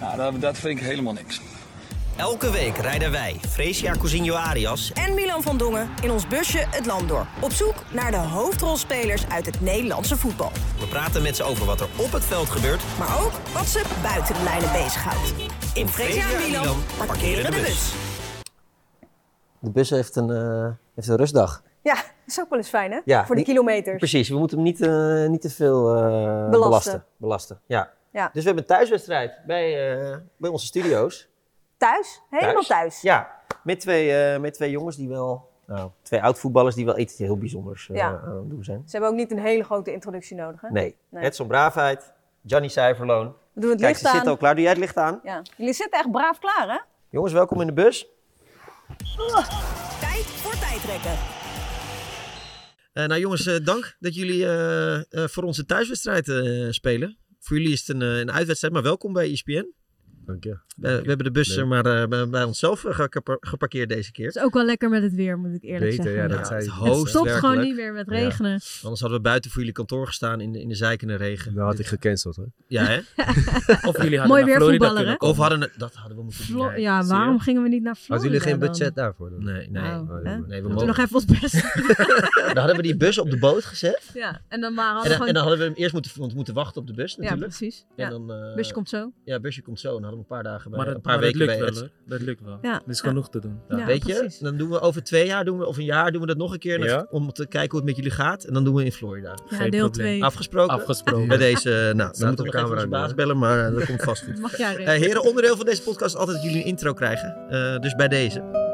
Nou, dat vind ik helemaal niks. Elke week rijden wij, Fresia Cousinho Arias en Milan van Dongen in ons busje het land door. Op zoek naar de hoofdrolspelers uit het Nederlandse voetbal. We praten met ze over wat er op het veld gebeurt, maar ook wat ze buiten de lijnen bezighoudt. In Fresia en Milan parkeren de bus. De bus heeft een, uh, heeft een rustdag. Ja, dat is ook wel eens fijn, hè? Ja, Voor de kilometers. Precies, we moeten hem niet, uh, niet te veel uh, belasten. belasten. belasten. Ja. Ja. Dus we hebben een thuiswedstrijd bij, bij onze studio's. Thuis? Helemaal thuis? Ja, met twee, met twee jongens die wel, nou, twee oud-voetballers die wel iets heel bijzonders ja. aan het doen zijn. Ze hebben ook niet een hele grote introductie nodig, hè? Nee. nee. Edson Braafheid, Gianni Cijferloon. We doen het Kijk, licht ze aan. zitten al klaar. Doe jij het licht aan? Ja. Jullie zitten echt braaf klaar, hè? Jongens, welkom in de bus. Tijd voor tijdrekken. Uh, nou jongens, uh, dank dat jullie uh, voor onze thuiswedstrijd spelen. Voor jullie is het een, een uitwedstrijd, maar welkom bij ESPN. Dank je. we hebben de bus maar bij onszelf geparkeerd deze keer. Het is ook wel lekker met het weer, moet ik eerlijk Beter, zeggen. Ja, dat ja, het, het stopt gewoon niet meer met regenen. Ja. Anders hadden we buiten voor jullie kantoor gestaan in de, in de zijkende regen. Dan had ik gecanceld hoor. Ja hè? of jullie hadden Mooi weer voetballer hè? Of hadden het, dat hadden we moeten doen. Ja, waarom gingen we niet naar Florida Hadden jullie geen budget dan? daarvoor? Dan? Nee, nee. Oh, oh, nee, we moeten nog even ons best Dan hadden we die bus op de boot gezet. Ja, en dan, maar hadden en, dan, gewoon... en dan hadden we hem eerst moeten, moeten wachten op de bus natuurlijk. Ja, precies. En dan, uh, busje komt zo. Ja, busje komt zo. En dan hadden we een paar dagen bij, maar dat, een paar maar weken dat lukt bij wel, hoor. Dat lukt wel. Ja. Er is genoeg te doen. Ja, ja, weet precies. je, dan doen we over twee jaar doen we, of een jaar doen we dat nog een keer. Ja? Om te kijken hoe het met jullie gaat. En dan doen we in Florida. Ja, Geen deel 2. Afgesproken? Afgesproken. Bij deze, nou, dan moeten we nog even onze baas bellen, maar dat komt vast goed. Mag jij uh, Heren, onderdeel van deze podcast is altijd dat jullie een intro krijgen. Uh, dus bij deze.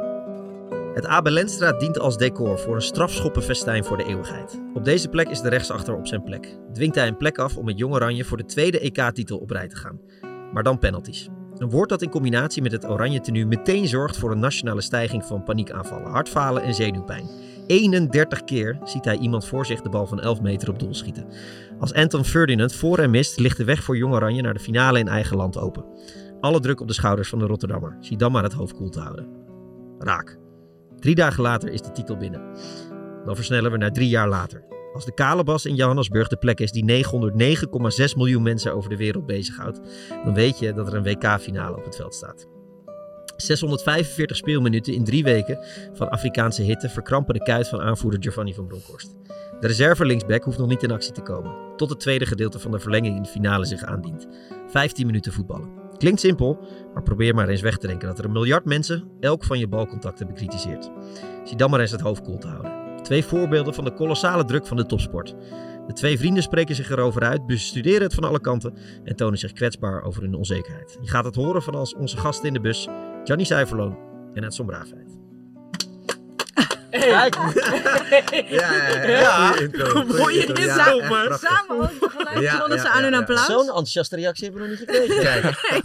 Het Abelensstraat dient als decor voor een strafschoppenfestijn voor de eeuwigheid. Op deze plek is de rechtsachter op zijn plek. Dwingt hij een plek af om met Jong Oranje voor de tweede EK-titel op rij te gaan. Maar dan penalties. Een woord dat in combinatie met het oranje tenue meteen zorgt voor een nationale stijging van paniekaanvallen, hartfalen en zenuwpijn. 31 keer ziet hij iemand voor zich de bal van 11 meter op doel schieten. Als Anton Ferdinand voor hem mist, ligt de weg voor Jong Oranje naar de finale in eigen land open. Alle druk op de schouders van de Rotterdammer. Zie dan maar het hoofd koel te houden. Raak. Drie dagen later is de titel binnen. Dan versnellen we naar drie jaar later. Als de Kalebas in Johannesburg de plek is die 909,6 miljoen mensen over de wereld bezighoudt, dan weet je dat er een WK-finale op het veld staat. 645 speelminuten in drie weken van Afrikaanse hitte verkrampen de kuit van aanvoerder Giovanni van Bronckhorst. De reserve linksback hoeft nog niet in actie te komen, tot het tweede gedeelte van de verlenging in de finale zich aandient. 15 minuten voetballen. Klinkt simpel, maar probeer maar eens weg te denken dat er een miljard mensen elk van je balcontacten bekritiseert. Zie dan maar eens het hoofd koel te houden. Twee voorbeelden van de kolossale druk van de topsport. De twee vrienden spreken zich erover uit, bestuderen het van alle kanten en tonen zich kwetsbaar over hun onzekerheid. Je gaat het horen van onze gasten in de bus, Gianni Zuiverloon en het Sombraafheid. Hey. ja, ja, ja. Mooie intro. Samen, samen ook ja, ze aan hun applaus. Zo'n enthousiaste reactie hebben we nog niet gekregen. Kijk.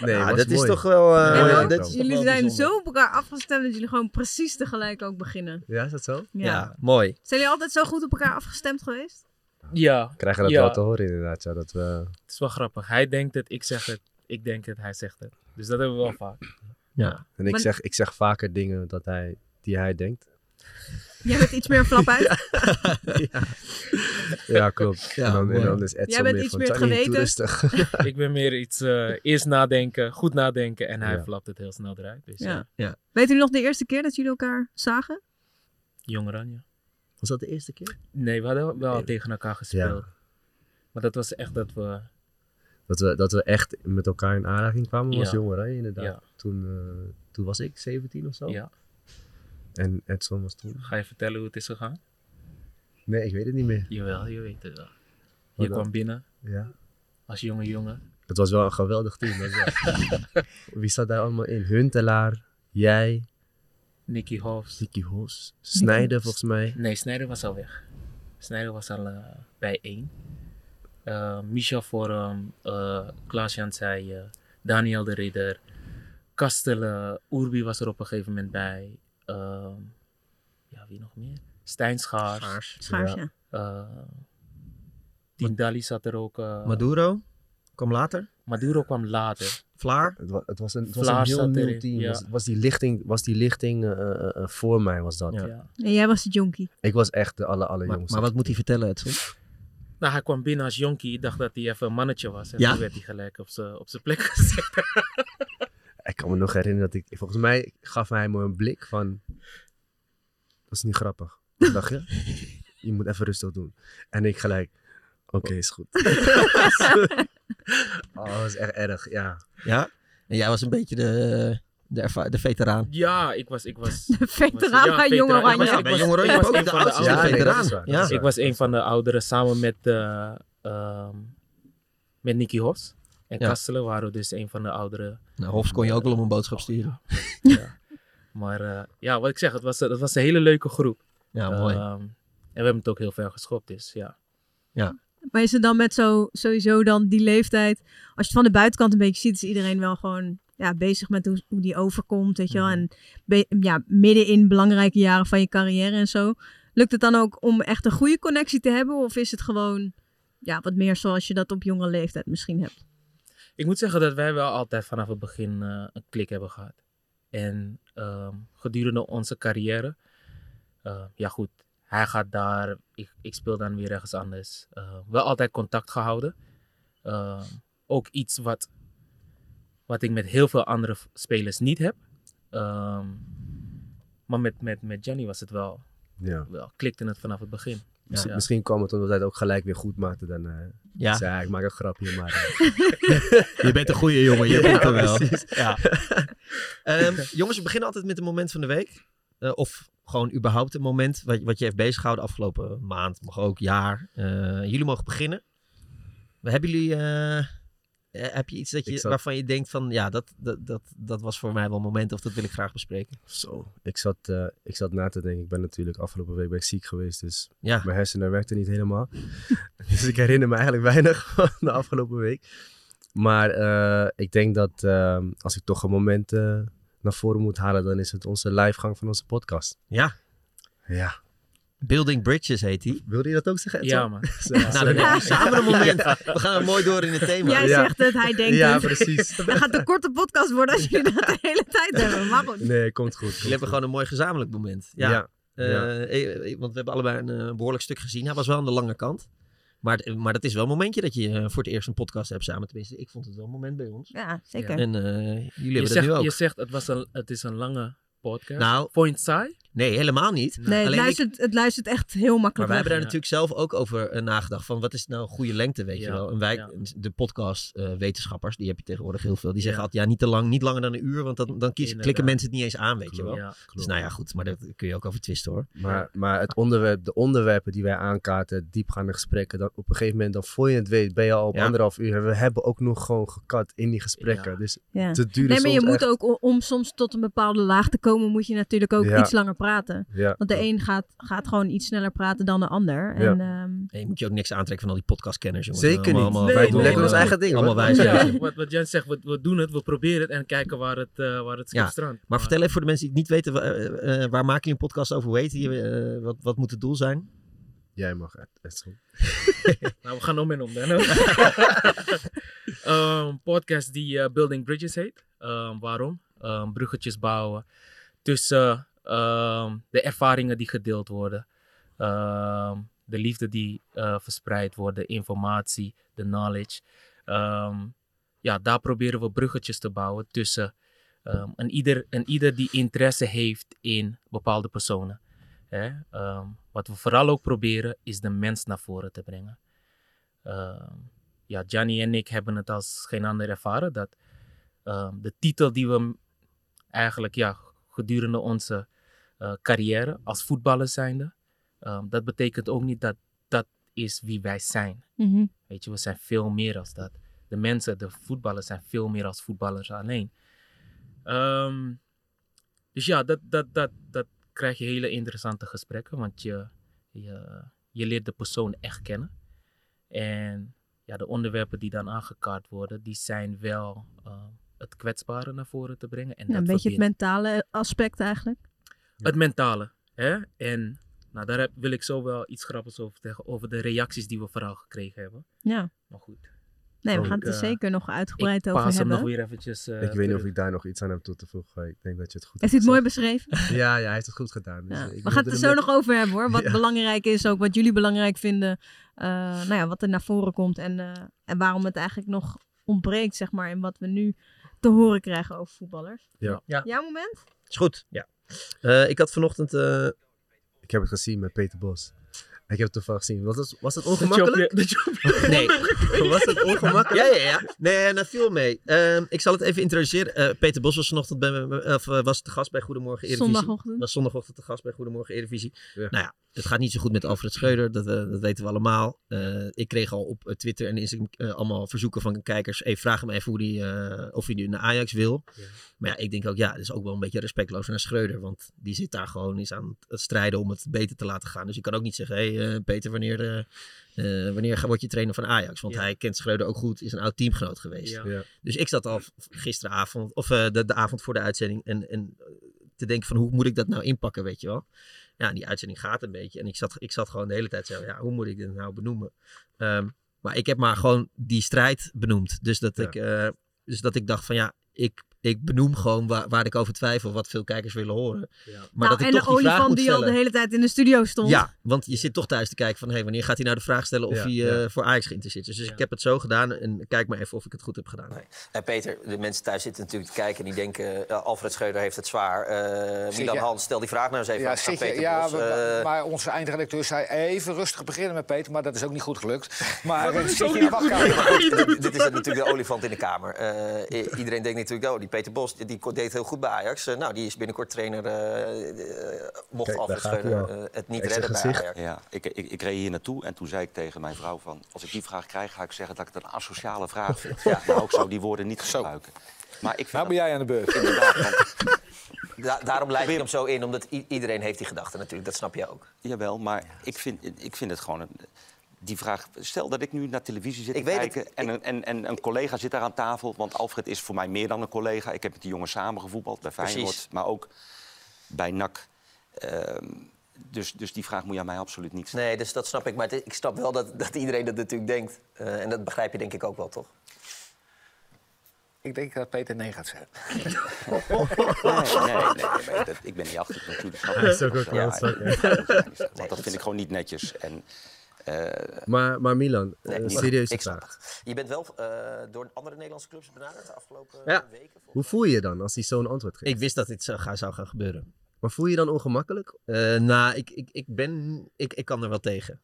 Nee, ja, dat is toch wel... Uh, ja, dat is jullie toch wel zijn bijzonder. zo op elkaar afgestemd dat jullie gewoon precies tegelijk ook beginnen. Ja, is dat zo? Ja. Ja, mooi. Zijn jullie altijd zo goed op elkaar afgestemd geweest? Ja. Krijgen dat ja. wel te horen inderdaad, ja, dat we... Het is wel grappig. Hij denkt het, ik zeg het. Ik denk het, hij zegt het. Dus dat hebben we wel vaak. Ja. En ik, Maar- zeg, ik zeg vaker dingen dat hij, die hij denkt. Jij bent iets meer flap uit. ja. ja, klopt. Ja, en, dan, en mooi. dan is Edson Jij bent meer iets van, meer "Johnny, doe geweten." rustig. ik ben meer iets uh, eerst nadenken, goed nadenken. En hij Ja. flapt het heel snel eruit. Dus Ja. ja. Weet jullie nog de eerste keer dat jullie elkaar zagen? Jong Oranje. Was dat de eerste keer? Nee, we hadden wel tegen elkaar gespeeld. Ja. Maar dat was echt dat we... Dat we, dat we echt met elkaar in aanraking kwamen was Ja. Jong Oranje inderdaad. Ja. Toen, eh, toen was ik 17 of zo. Ja. En Edson was toen... Ga je vertellen hoe het is gegaan? Nee, ik weet het niet meer. Jawel, je weet het wel. Je kwam binnen Ja. als jonge jongen. Het was wel een geweldig team. dat wel. Wie zat daar allemaal in? Huntelaar, jij, Nicky Hofs. Nicky Hos, Snijder volgens mij. Nee, Snijder was al weg. Snijder was al eh, bij één. Eh, Michel Forum, uh, eh, Daniel de Ridder, Kastelen, Urbi was er op een gegeven moment bij. Ehm, ja, wie nog meer? Stijn Schaars. Schaars. Schaars, ja. Uh, Tindalli zat er ook. Uh, Maduro kwam later? Maduro kwam later. Vlaar? Het was, het was een, het was een heel nieuw team. Ja. Was, was, die lichting, was die lichting uh, uh, voor mij, was dat. Ja. ja. En jij was de jonkie. Ik was echt de aller, allerjongste. Maar, maar wat moet hij vertellen, Edson? Nou, hij kwam binnen als jonkie. Ik dacht dat hij even een mannetje was. En ja? toen werd hij gelijk op zijn plek gezet. ik kan me nog herinneren dat ik... Volgens mij gaf hij me een blik van... Dat is niet grappig. Wat dacht je? je moet even rustig doen. En ik gelijk... Oké, okay, is goed. oh, dat is echt erg, ja. Ja? En jij was een beetje de, de, de veteraan. Ja, ik was... Ik was de veteraan bij Jong Oranje. Bij Jong Oranje ook de oudste ja, veteraan. Nee, ja. Ik was een van de ouderen samen met, uh, uh, met Nicky Hofs. En ja. Kastelen waren dus een van de ouderen. Nou, Hofs kon je ook wel om een boodschap sturen. ja. Maar uh, ja, wat ik zeg, het was, het was een hele leuke groep. Ja, mooi. en we hebben het ook heel ver geschopt, dus ja. Ja. Maar is het dan met zo, sowieso dan die leeftijd, als je het van de buitenkant een beetje ziet, is iedereen wel gewoon ja, bezig met hoe, hoe die overkomt, weet je wel. En be, ja, midden in belangrijke jaren van je carrière en zo. Lukt het dan ook om echt een goede connectie te hebben? Of is het gewoon ja, wat meer zoals je dat op jonge leeftijd misschien hebt? Ik moet zeggen dat wij wel altijd vanaf het begin uh, een klik hebben gehad. En uh, gedurende onze carrière, uh, ja goed, hij gaat daar, ik, ik speel dan weer ergens anders. Uh, wel altijd contact gehouden. Uh, ook iets wat, wat ik met heel veel andere spelers niet heb. Uh, maar met, met, met Johnny was het wel, ja. wel klikte het vanaf het begin. Misschien, ja. misschien kwam het omdat hij het ook gelijk weer goed maakte. Dan uh, ja. zei ik maak een grapje, maar... je bent een goede jongen, je bent er wel. Ja. um, jongens, we beginnen altijd met een moment van de week. Uh, of gewoon überhaupt een moment wat, wat je heeft bezighouden afgelopen maand, mag ook jaar. Jullie mogen beginnen. Hebben jullie, heb je iets dat je, zat... waarvan je denkt van, ja, dat, dat, dat, dat was voor mij wel een moment of dat wil ik graag bespreken? Zo, ik zat, uh, ik zat na te denken. Ik ben natuurlijk afgelopen week ben ik ziek geweest, dus ja. mijn hersenen werkten niet helemaal. dus ik herinner me eigenlijk weinig van de afgelopen week. Maar ik denk dat als ik toch een moment naar voren moet halen, dan is het onze livegang van onze podcast. Ja. Ja. Building Bridges heet die. Wilde je dat ook zeggen? Ja, man. nou, dan hebben we samen een moment. We gaan er mooi door in het thema. Jij ja. zegt het, hij denkt ja, het. precies. Het gaat een korte podcast worden als jullie dat de hele tijd hebben. Maar goed. Nee, komt goed. Jullie hebben gewoon een mooi gezamenlijk moment. Ja. ja. Uh, want we hebben allebei een uh, behoorlijk stuk gezien. Hij was wel aan de lange kant. Maar, maar dat is wel een momentje dat je voor het eerst een podcast hebt samen. Tenminste, ik vond het wel een moment bij ons. Ja, zeker. En uh, jullie je hebben zegt, dat nu ook. Je zegt, het, was een, het is een lange podcast. Nou, Vond je het saai? Nee, helemaal niet. Nee, het luistert, ik... het luistert echt heel makkelijk. Maar wij hebben daar natuurlijk zelf ook over uh, nagedacht. Van wat is nou een goede lengte, weet ja. je wel. En wij, ja. de podcast uh, wetenschappers, die heb je tegenwoordig heel veel. Die zeggen altijd, ja, niet te lang, niet langer dan een uur. Want dan, dan kies, klikken mensen het niet eens aan, weet klopt, je wel. Dus nou ja, goed. Maar daar kun je ook over twisten hoor. Maar, maar het onderwerp, de onderwerpen die wij aankaarten, diepgaande gesprekken. Dan op een gegeven moment, dan voor je het weet, ben je al op anderhalf uur. En we hebben ook nog gewoon gekat in die gesprekken. Dus ja. het duurde Nee, maar je moet echt... ook, om soms tot een bepaalde laag te komen, moet je natuurlijk ook Ja. iets langer praten. Ja. Want de een gaat, gaat gewoon iets sneller praten dan de ander. En, ehm, Nee, je moet je ook niks aantrekken van al die podcastkenners, jongens. Zeker niet. Allemaal, Nee, wij nee, doen nee. ons eigen ding, Allemaal wijs. Ja, wat, wat Jen zegt, we, we doen het, we proberen het en kijken waar het, uh, waar het schip Ja, strandt. maar vertel even voor de mensen die het niet weten, uh, uh, waar maken jullie een podcast over? Hoe heet die? Uh, wat, wat moet het doel zijn? Jij mag het. het is goed. nou, we gaan om en om. Dan. um, podcast die uh, Building Bridges heet. Um, waarom? Um, bruggetjes bouwen tussen de ervaringen die gedeeld worden. Um, de liefde die uh, verspreid wordt, de informatie, de knowledge. Um, ja, daar proberen we bruggetjes te bouwen tussen een, ieder, een ieder die interesse heeft in bepaalde personen. Hè? Wat we vooral ook proberen is de mens naar voren te brengen. Ja, Gianni en ik hebben het als geen ander ervaren dat de titel die we eigenlijk ja, gedurende onze carrière als voetballer zijnde, um, dat betekent ook niet dat dat is wie wij zijn. Mm-hmm. Weet je, we zijn veel meer als dat. De mensen, de voetballers zijn veel meer als voetballers alleen. Um, dus ja, dat, dat, dat, dat krijg je hele interessante gesprekken, want je, je, je leert de persoon echt kennen. En ja, de onderwerpen die dan aangekaart worden, die zijn wel uh, het kwetsbare naar voren te brengen. En ja, dat een beetje het mentale aspect eigenlijk. Het mentale. Hè? En nou, daar heb, wil ik zo wel iets grappigs over zeggen, over de reacties die we vooral gekregen hebben. Ja. Maar goed. Nee, we gaan het er zeker nog uitgebreid over hebben. nog weer eventjes, uh, ik weet niet of ik daar nog iets aan heb toe te voegen. Ik denk dat je het goed Heeft hij het mooi beschreven? ja, ja, hij heeft het goed gedaan. Dus ja. ik we gaan het er zo nog over hebben hoor. Wat ja. belangrijk is, ook wat jullie belangrijk vinden. Uh, nou ja, wat er naar voren komt en, uh, en waarom het eigenlijk nog ontbreekt, zeg maar, in wat we nu te horen krijgen over voetballers. Ja. ja. Jouw moment? Is goed, ja. Ik had vanochtend... ik heb het gezien met Peter Bos. Ik heb het toevallig gezien. Was het, was het ongemakkelijk? nee. was het ongemakkelijk? Ja, ja, ja. Nee, dat viel mee. Um, ik zal het even introduceren. Uh, Peter Bos was vanochtend bij me, of, uh, was te gast bij Goedemorgen Eredivisie. Zondagochtend. Was zondagochtend te gast bij Goedemorgen Eredivisie. Ja. Nou ja, het gaat niet zo goed met Alfred Schreuder. Dat, uh, dat weten we allemaal. ik kreeg al op Twitter en Instagram allemaal verzoeken van kijkers. Hey, vraag hem even hoe die, of hij nu naar Ajax wil. Ja. Maar ja, ik denk ook, ja, dat is ook wel een beetje respectloos naar Schreuder. Want die zit daar gewoon, is aan het strijden om het beter te laten gaan. Dus je kan ook niet zeggen, hé hey, uh, Peter, wanneer, uh, wanneer word je trainer van Ajax? Want ja. hij kent Schreuder ook goed, is een oud teamgenoot geweest. Ja. Ja. Dus ik zat al gisteravond, of uh, de, de avond voor de uitzending, en, en te denken van hoe moet ik dat nou inpakken, weet je wel. Ja, die uitzending gaat een beetje. En ik zat, ik zat gewoon de hele tijd zo, ja, hoe moet ik dit nou benoemen? Um, maar ik heb maar gewoon die strijd benoemd. Dus dat, ik, dus dat ik dacht van ja, ik ik benoem gewoon waar, waar ik over twijfel, wat veel kijkers willen horen. Ja. Maar nou, dat ik en toch de olifant die, die al de hele tijd in de studio stond. Ja, want je zit toch thuis te kijken van, hé, hey, wanneer gaat hij nou de vraag stellen of Ja, hij ja. uh, voor Ajax geïnteresseerd is. Dus ik heb het zo gedaan en kijk maar even of ik het goed heb gedaan. Nee. En Peter, de mensen thuis zitten natuurlijk te kijken en die denken, uh, Alfred Schreuder heeft het zwaar. Uh, Milan Hans, stel die vraag nou eens even Ja, aan Peter ja, we- Eh, maar onze eindredacteur zei even rustig beginnen met Peter, maar dat is ook niet goed gelukt. Maar eh, zit je dit, is natuurlijk de olifant in de kamer. Eh, iedereen denkt natuurlijk, oh, die Peter Bos die, deed heel goed bij Ajax. Eh, nou, die is binnenkort trainer. eh, eh, mocht Kijk, eh, het niet redden bij gezicht. Ajax. Ja, ik, ik, ik reed hier naartoe en toen zei ik tegen mijn vrouw van... als ik die vraag krijg, ga ik zeggen dat ik het een asociale vraag vind. Ja. Maar ook zou die woorden niet gebruiken. Maar ik vind Nou ben jij aan de beurt. Inderdaad, want Da- daarom leid ik hem zo in, omdat iedereen heeft die gedachte natuurlijk. Dat snap je ook. Jawel, maar ik vind, ik vind het gewoon... Een, die vraag, stel dat ik nu naar televisie zit Ik te het. kijken... En, een, en, en een collega zit daar aan tafel. Want Alfred is voor mij meer dan een collega. Ik heb met die jongen samen gevoetbald bij Precies. Feyenoord. Maar ook bij NAC. Ehm, dus, dus die vraag moet je aan mij absoluut niet stellen. Nee, dus dat snap ik. Maar ik snap wel dat, dat iedereen dat natuurlijk denkt. Eh, en dat begrijp je denk ik ook wel, toch? Ik denk dat Peter nee gaat zeggen. Nee, nee, nee, nee, nee, dat- ik ben niet achter natuurlijk. snap? Hij is ook ja, ja, Want dat vind ik gewoon niet netjes. En, Maar, maar Milan, Nee, serieuze ik snap vraag. Je bent wel eh, door andere Nederlandse clubs benaderd de afgelopen Ja. weken. Hoe voel je je dan als hij zo'n antwoord geeft? Ik wist dat dit zou, gaan- zou gaan gebeuren. Maar voel je je dan ongemakkelijk? Eh, nou, ik, ik, ik ben... Ik, ik kan er wel tegen.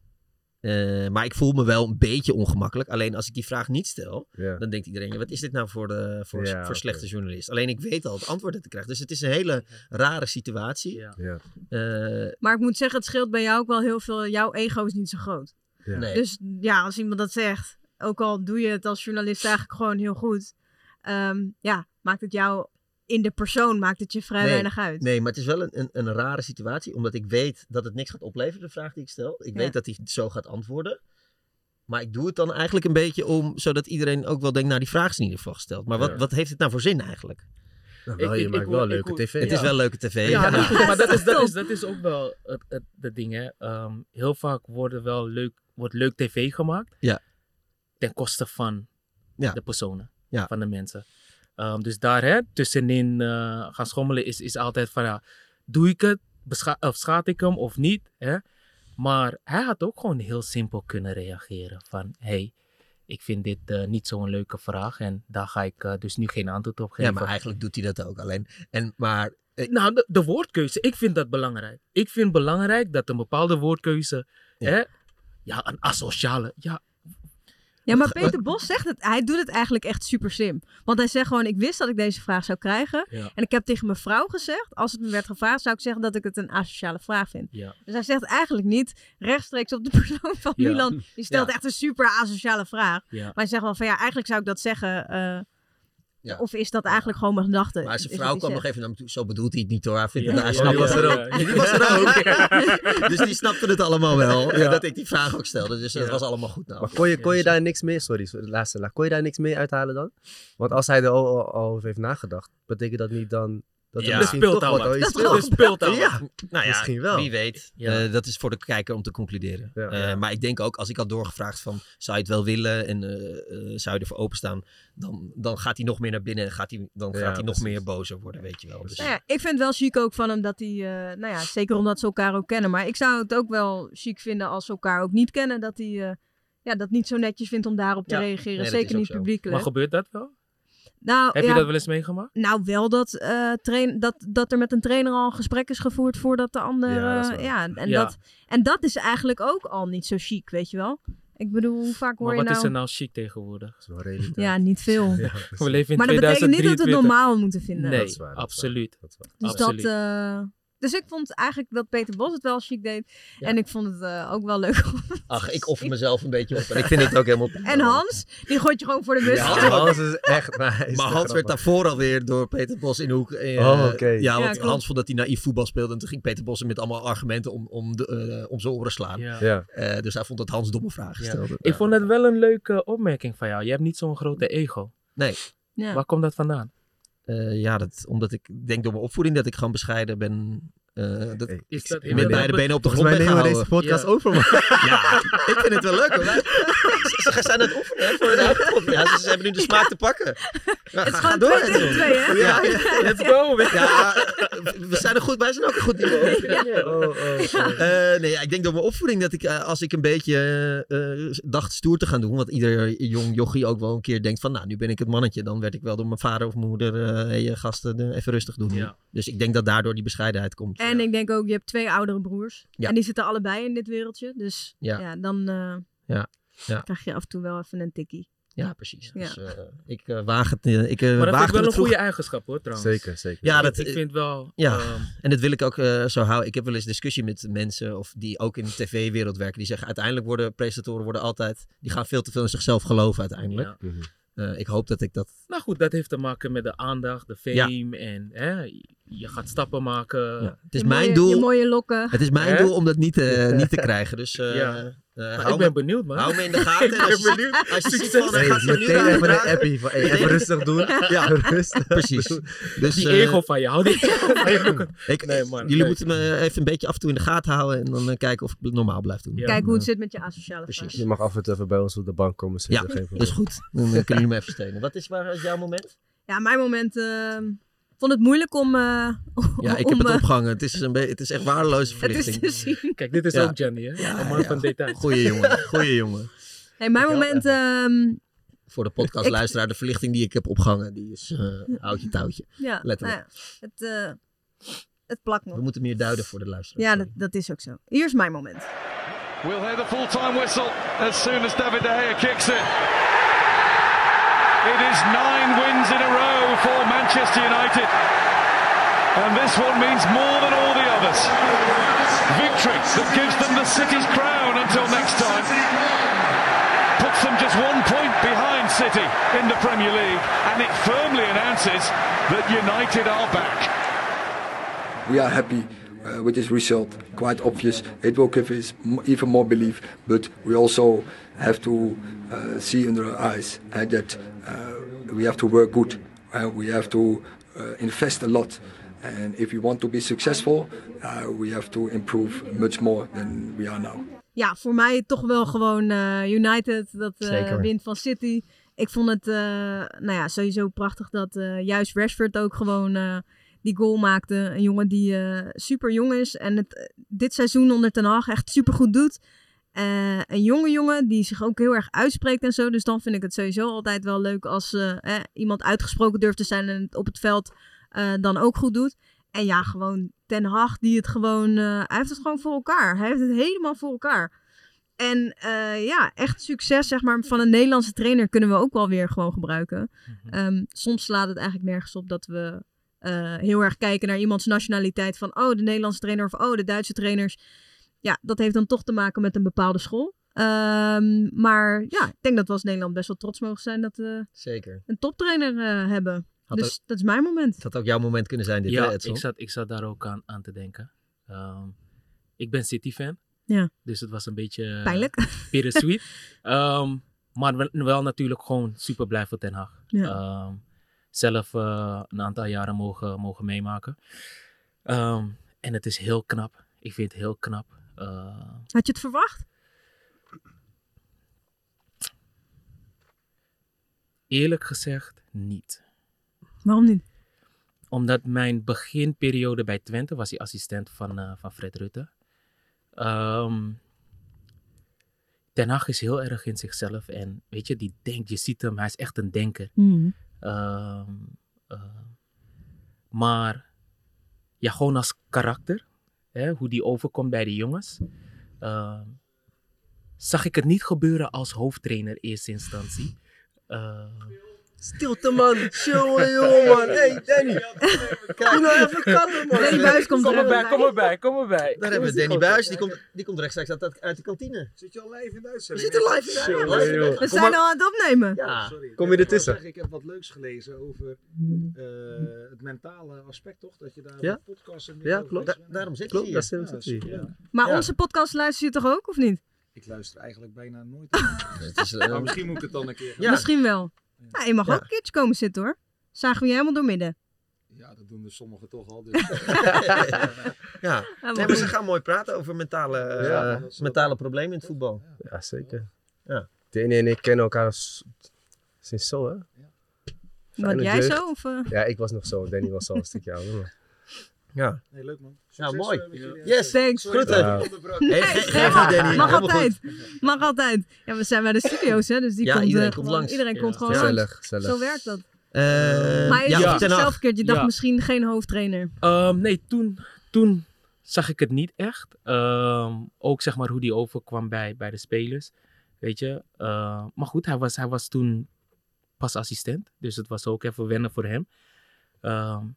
Eh, maar ik voel me wel een beetje ongemakkelijk. Alleen als ik die vraag niet stel, dan denkt iedereen... ja, Wat is dit nou voor, de, voor, Ja, voor oké. slechte journalist? Alleen ik weet al het antwoord dat ik krijg. Dus het is een hele rare situatie. Ja. Ja. Eh, Maar ik moet zeggen, het scheelt bij jou ook wel heel veel. Jouw ego is niet zo groot. Nee. Dus ja, als iemand dat zegt, ook al doe je het als journalist eigenlijk gewoon heel goed, ehm, ja, maakt het jou in de persoon, maakt het je vrij Nee, weinig uit. Nee, maar het is wel een, een, een rare situatie, omdat ik weet dat het niks gaat opleveren, de vraag die ik stel. Ik Ja. weet dat hij zo gaat antwoorden. Maar ik doe het dan eigenlijk een beetje om, zodat iedereen ook wel denkt, nou die vraag is in ieder geval gesteld. Maar wat, Ja. wat heeft het nou voor zin eigenlijk? Nou, wel, Ik- je ik- maakt ik wel leuke tv. Het Ja. is wel leuke tv. Ja, Ja, maar, ja. maar dat, is, dat, is, dat is ook wel het, het, het ding. Hè. Ehm, heel vaak worden wel leuk, wordt leuk tv gemaakt Ja. ten koste van Ja. de personen, Ja. van de mensen. Ehm, dus daar hè, tussenin eh, gaan schommelen is, is altijd van ja, doe ik het, bescha- of schaad ik hem of niet. Hè? Maar hij had ook gewoon heel simpel kunnen reageren van hey, ik vind dit eh, niet zo'n leuke vraag en daar ga ik eh, dus nu geen antwoord op geven. Ja, maar eigenlijk doet hij dat ook alleen. En, maar eh, Nou, de, de woordkeuze, ik vind dat belangrijk. Ik vind belangrijk dat een bepaalde woordkeuze, Ja. hè, ja, een asociale, ja, Ja, maar Peter Bos zegt het, hij doet het eigenlijk echt super slim. Want hij zegt gewoon, ik wist dat ik deze vraag zou krijgen. Ja. En ik heb tegen mijn vrouw gezegd, als het me werd gevraagd, zou ik zeggen dat ik het een asociale vraag vind. ja. Dus hij zegt eigenlijk niet rechtstreeks op de persoon van. Milan. Die stelt echt een super asociale vraag. Maar hij zegt wel van ja, eigenlijk zou ik dat zeggen. Eh, Of is dat eigenlijk gewoon mijn gedachte? Maar zijn vrouw kwam hij nog even naar me toe. Zo bedoelt hij het niet hoor. Hij, vindt Ja, het- hij ja, die was er ook. ook. Ja, die was er ook. Ja. dus die snapte het allemaal wel. Ja. Dat ik die vraag ook stelde. Dus dat Ja. was allemaal goed. Nou. Maar kon je, kon je daar niks meer, sorry, laatste laag, kon je daar niks meer uithalen dan? Want als hij er al over heeft nagedacht, betekent dat niet dan dat Ja. misschien Er speelt toch al wat speelt. speelt al Ja. Nou ja, misschien wel. wie weet. Ja. Eh, dat is voor de kijker om te concluderen. Ja. Eh, maar ik denk ook, als ik had doorgevraagd van, zou je het wel willen en eh, eh, zou je ervoor openstaan, dan, dan gaat hij nog meer naar binnen en gaat hij, dan Ja, gaat hij nog meer bozer worden, weet je wel. Dus, Nou ja, ik vind het wel chic ook van hem dat hij, eh, nou ja, zeker omdat ze elkaar ook kennen. Maar ik zou het ook wel chic vinden als ze elkaar ook niet kennen, dat hij eh, ja, dat niet zo netjes vindt om daarop te Ja. reageren. Nee, zeker niet zo. publiekelijk. Maar gebeurt dat wel? Nou, Heb ja, je dat wel eens meegemaakt? Nou, wel dat, eh, train, dat, dat er met een trainer al een gesprek is gevoerd voordat de ander. Ja, eh, ja, en, Ja. Dat, en dat is eigenlijk ook al niet zo chic, weet je wel. Ik bedoel, hoe vaak hoor Maar je wat nou... is er nou chic tegenwoordig? Dat is wel realiteit. Ja, niet veel. Ja, We leven in maar dat betekent niet dat we het 2023. normaal moeten vinden. Nee, Dat is waar, dat is absoluut. Dat is waar. Dus, Absoluut. dat, eh, dus ik vond eigenlijk dat Peter Bos het wel chic deed. Ja. En ik vond het eh, ook wel leuk. Ach, ik offer mezelf een beetje op. En ik vind het ook helemaal... En Hans, die gooit je gewoon voor de bus. Ja, Hans is echt nice. Maar Hans werd daarvoor alweer door Peter Bos in de hoek. eh, Oh, oké. Ja, Ja, want. Hans vond dat hij naïef voetbal speelde. En toen ging Peter Bos hem met allemaal argumenten om, om, de, eh, om zijn oren slaan. Ja. Eh, dus hij vond dat Hans domme vragen Ja. stelde. Ik vond het wel een leuke opmerking van jou. Je hebt niet zo'n grote ego. Nee. Ja. Waar komt dat vandaan? Eh, ja, dat, omdat ik denk door mijn opvoeding dat ik gewoon bescheiden ben. eh, dat, Hey, Is dat, met beide benen op de grond ben gehouden. deze podcast Ja. over. Ja, ik vind het wel leuk hoor. Ze, zijn aan het oefenen hè, voor de eigen podcast. Ja, ze, ze hebben nu de smaak te pakken. Ja, Het is ga, door. twee twee, hè? Ja, ja. Let's go! Ja, we zijn er goed bij, zijn ook een goed niveau. Oh, oh, oh. Eh, nee, ja, ik denk door mijn opvoeding dat ik, eh, als ik een beetje eh, eh, dacht stoer te gaan doen, want ieder jong jochie ook wel een keer denkt van, nou, nu ben ik het mannetje, dan werd ik wel door mijn vader of mijn moeder, eh hey, gasten, even rustig doen. Ja. Dus ik denk dat daardoor die bescheidenheid komt. En ik denk ook, je hebt twee oudere broers. Ja. En die zitten allebei in dit wereldje. Dus Ja. ja, dan eh, Ja. Ja. krijg je af en toe wel even een tikkie. Ja, precies. Ja. Dus, eh, ik eh, waag het, eh, ik eh, Maar dat ik wel een vroeg- goede eigenschap hoor, trouwens. Zeker, zeker. Ja, Ik- dat, ik vind wel... Ja, ehm, en dat wil ik ook eh, zo houden. Ik heb wel eens discussie met mensen of die ook in de tv-wereld werken. Die zeggen uiteindelijk worden presentatoren worden altijd... Die gaan veel te veel in zichzelf geloven uiteindelijk. ja. Ik hoop dat ik dat... Nou goed, dat heeft te maken met de aandacht, de fame en hè, je gaat stappen maken. Ja. Het is je mijn mooie, doel... Je mooie lokken. Het is mijn Hè? doel om dat niet, eh, niet te krijgen. Dus eh, Ja. eh, hou, ik ben me, benieuwd man. hou me in de gaten. ik ben Als je- benieuwd. Als je ziet van, gaat meteen even een vragen. appie van, hey, even rustig doen. Ja. rustig. Precies. Dus, Die ego van je, hou die ego van je. ik, Nee, man, jullie moeten me even een beetje af en toe in de gaten houden. En dan kijken of ik het normaal blijf doen. Ja. Kijk hoe het zit met je asociale Precies. Je mag af en toe even bij ons op de bank komen Ja, zitten. geen dat is goed. Dan kunnen jullie me even steunen. Wat is, waar jouw moment? Ja, mijn moment... vond het moeilijk om... eh, Ja, ik om, heb het eh, opgehangen. Het is, een het is echt waardeloze Het is verlichting. te zien. Kijk, dit is Ja. ook Jenny hè? Ja, een man ja. van details. Goeie jongen, goeie jongen. Hey, mijn Ik moment... ehm, Voor de podcastluisteraar, de verlichting die ik heb opgehangen, die is uh, oudje touwtje. ja, Letterlijk. nou ja, het, eh, het plakt nog. We moeten meer duiden voor de luisteraar. Ja, dat, dat is ook zo. Hier is mijn moment. We'll hear the full-time whistle as soon as David De Gea kicks it. It is nine wins in a row for Manchester United. And this one means more than all the others. Victory that gives them the city's crown until next time. Puts them just one point behind City in the Premier League. And it firmly announces that United are back. We are happy uh, with this result. Quite obvious. It will give us m- even more belief. But we also have to uh, see under our eyes uh, that uh, we have to work good. Uh, we have to uh, invest a lot. And if we want to be successful, uh, we have to improve much more than we are now. Ja, voor mij toch wel gewoon eh, United. Dat eh, wint van City. Ik vond het eh, nou ja, sowieso prachtig dat eh, juist Rashford ook gewoon eh, die goal maakte. Een jongen die eh, super jong is. En het dit seizoen onder Ten Hag echt super goed doet. Eh, een jonge jongen die zich ook heel erg uitspreekt en zo. Dus dan vind ik het sowieso altijd wel leuk als eh, eh, iemand uitgesproken durft te zijn en het op het veld dan ook goed doet. En ja, gewoon Ten Hag die het gewoon... hij heeft het gewoon voor elkaar. Hij heeft het helemaal voor elkaar. En ja, echt succes zeg maar, van een Nederlandse trainer kunnen we ook wel weer gewoon gebruiken. Ehm, soms slaat het eigenlijk nergens op dat we eh, heel erg kijken naar iemands nationaliteit. Van oh, de Nederlandse trainer of oh, de Duitse trainers. Ja, dat heeft dan toch te maken met een bepaalde school. Ehm, maar ja, ik denk dat we als Nederland best wel trots mogen zijn dat we Zeker. een toptrainer uh, hebben. Had dus dat is mijn moment. Dat had ook jouw moment kunnen zijn, dit, ja, hè, ik zat, ik zat daar ook aan, aan te denken. Um, ik ben City-fan. Ja. Dus het was een beetje... Pijnlijk. bittersweet. um, maar wel, wel, natuurlijk gewoon super blij voor Ten Hag. Ja. Um, zelf uh, een aantal jaren mogen, mogen meemaken. Um, en het is heel knap. Ik vind het heel knap. Uh, Had je het verwacht? Eerlijk gezegd niet. Waarom niet? Omdat mijn beginperiode bij Twente was hij assistent van, uh, van Fred Rutte. Um, Ten Hag is heel erg in zichzelf en weet je, die denkt, je ziet hem, hij is echt een denker. Mm. Um, uh, maar ja, gewoon als karakter, hè, hoe die overkomt bij de jongens, uh, zag ik het niet gebeuren als hoofdtrainer in eerste instantie. Uh, Stilte man, jongen, jongen man. Hey Danny, doe nou even kalm man. Danny Buis komt kom er erbij, kom erbij, kom erbij. Daar hebben we Danny Buis, die komt, die komt rechtstreeks uit, uit de kantine. Zit je al live in de We zitten live in de uitzending. We zijn al aan het opnemen. Ja. Sorry. Kom je ertussen? Ik, ik heb wat leuks gelezen over uh, het mentale aspect, toch? Dat je daar ja? een podcast en Ja, klopt. Da daarom zit klopt, daar hier. hij. Ja, ja. Maar Ja. onze podcast luister je toch ook, of niet? Ik luister eigenlijk bijna nooit. Het is, uh, maar misschien moet ik het dan een keer Ja. Misschien wel. Ja, je mag Ja. ook een keertje komen zitten hoor. Zagen we je helemaal door midden. Ja, dat doen er sommigen toch al. Dus. ja. Nee, maar ze gaan mooi praten over mentale, uh, Ja. mentale problemen in het voetbal. Ja, zeker. Ja. Danny en ik kennen elkaar sinds zo, hè? Wat Fijne jij jeugd. zo? Of, uh? Ja, ik was nog zo. Danny was al een stukje ouder. Maar... Ja. Nee, leuk man. Ja, Succes, mooi. eh, met jullie- Yes, Thanks. Ja. Hey, maar. het, Danny. Mag altijd. goed. Mag altijd. Ja, we zijn bij de studio's, hè, dus die Ja, komt, iedereen eh, komt gewoon- langs. Iedereen Ja. komt gewoon Gezellig, langs. Zo werkt dat. Uh, Maar je ja, ja, Hag. zelf een keertje, je dacht Ja. misschien geen hoofdtrainer. Um, nee, toen, toen zag ik het niet echt. Um, ook zeg maar hoe die overkwam bij, bij de spelers. Weet je. Uh, maar goed, hij was, hij was toen pas assistent. Dus het was ook even wennen voor hem. Um,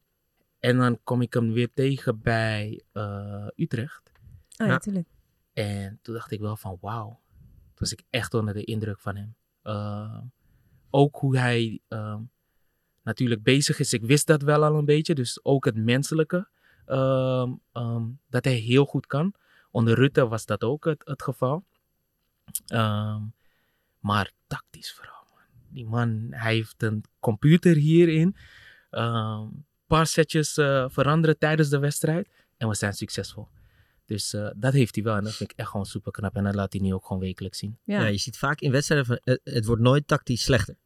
en dan kom ik hem weer tegen bij uh, Utrecht. Oh ja, Ja. natuurlijk. En toen dacht ik wel van wauw. Toen was ik echt onder de indruk van hem. Uh, ook hoe hij um, natuurlijk bezig is. Ik wist dat wel al een beetje. Dus ook het menselijke. Um, um, dat hij heel goed kan. Onder Rutte was dat ook het, het geval. maar tactisch vooral. Man. Die man, hij heeft een computer hierin. Een paar setjes uh, veranderen tijdens de wedstrijd. En we zijn succesvol. Dus uh, dat heeft hij wel. En dat vind ik echt gewoon super knap. En dat laat hij nu ook gewoon wekelijks zien. Ja. ja je ziet vaak in wedstrijden, van, het, het wordt nooit tactisch slechter.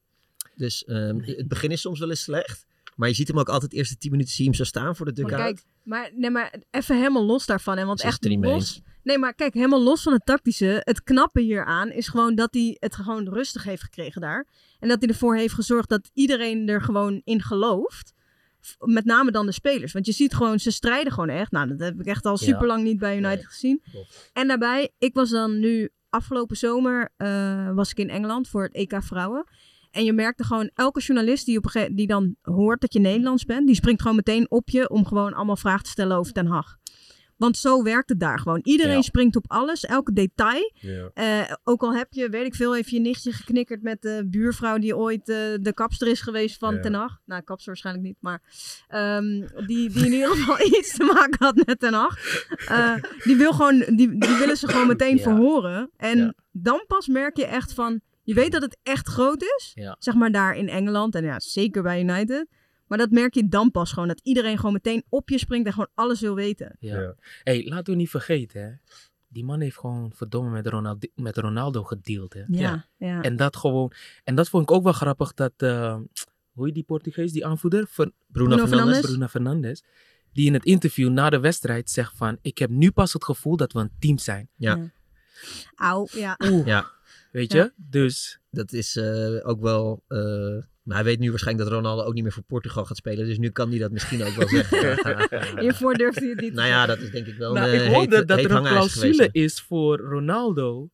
Dus um, het begin is soms wel eens slecht. Maar je ziet hem ook altijd de eerste 10 minuten zie je hem zo staan voor de dugout. Maar kijk, maar, nee, maar even helemaal los daarvan. Hè, want Ze echt het er niet mee los. eens. Nee, maar kijk, helemaal los van het tactische. Het knappe hieraan is gewoon dat hij het gewoon rustig heeft gekregen daar. En dat hij ervoor heeft gezorgd dat iedereen er gewoon in gelooft. Met name dan de spelers. Want je ziet gewoon, ze strijden gewoon echt. Nou, dat heb ik echt al super lang niet bij United Nee, gezien. klopt. En daarbij, ik was dan nu afgelopen zomer eh, was ik in Engeland voor het EK Vrouwen. En je merkte gewoon, elke journalist die, op die dan hoort dat je Nederlands bent, die springt gewoon meteen op je om gewoon allemaal vragen te stellen over Den Haag. Want zo werkt het daar gewoon. Iedereen Ja. springt op alles, elke detail. Ja. Eh, ook al heb je, weet ik veel, even je nichtje geknikkerd met de buurvrouw die ooit eh, de kapster is geweest van Ja. Ten Hag. Nou, kapster waarschijnlijk niet, maar ehm, die, die in ieder geval iets te maken had met Ten Hag. Eh, die, wil gewoon, die, die willen ze gewoon meteen verhoren. En dan pas merk je echt van, je weet dat het echt groot is. Zeg maar daar in Engeland en ja, zeker bij United. Maar dat merk je dan pas gewoon. Dat iedereen gewoon meteen op je springt en gewoon alles wil weten. Ja. Ja. hey, laten we niet vergeten, hè. Die man heeft gewoon verdomme met Ronaldo, met Ronaldo gedeeld, hè. Ja, ja. En dat gewoon... En dat vond ik ook wel grappig dat... eh, hoe heet die Portugees, die aanvoeder? Ver, Bruno, Bruno Fernandes. Fernandes. Bruno Fernandes. Die in het interview na de wedstrijd zegt van... Ik heb nu pas het gevoel dat we een team zijn. Ja. Ja. Auw, ja. Ja, Weet Ja. je? Dus... dat is eh, ook wel... eh, maar hij weet nu waarschijnlijk dat Ronaldo ook niet meer voor Portugal gaat spelen. Dus nu kan hij dat misschien ook wel zeggen. Hiervoor durfde hij het niet nou ja, dat is denk ik wel Nou, een ik eh, hoorde heet, dat heet er een clausule geweest. is voor Ronaldo.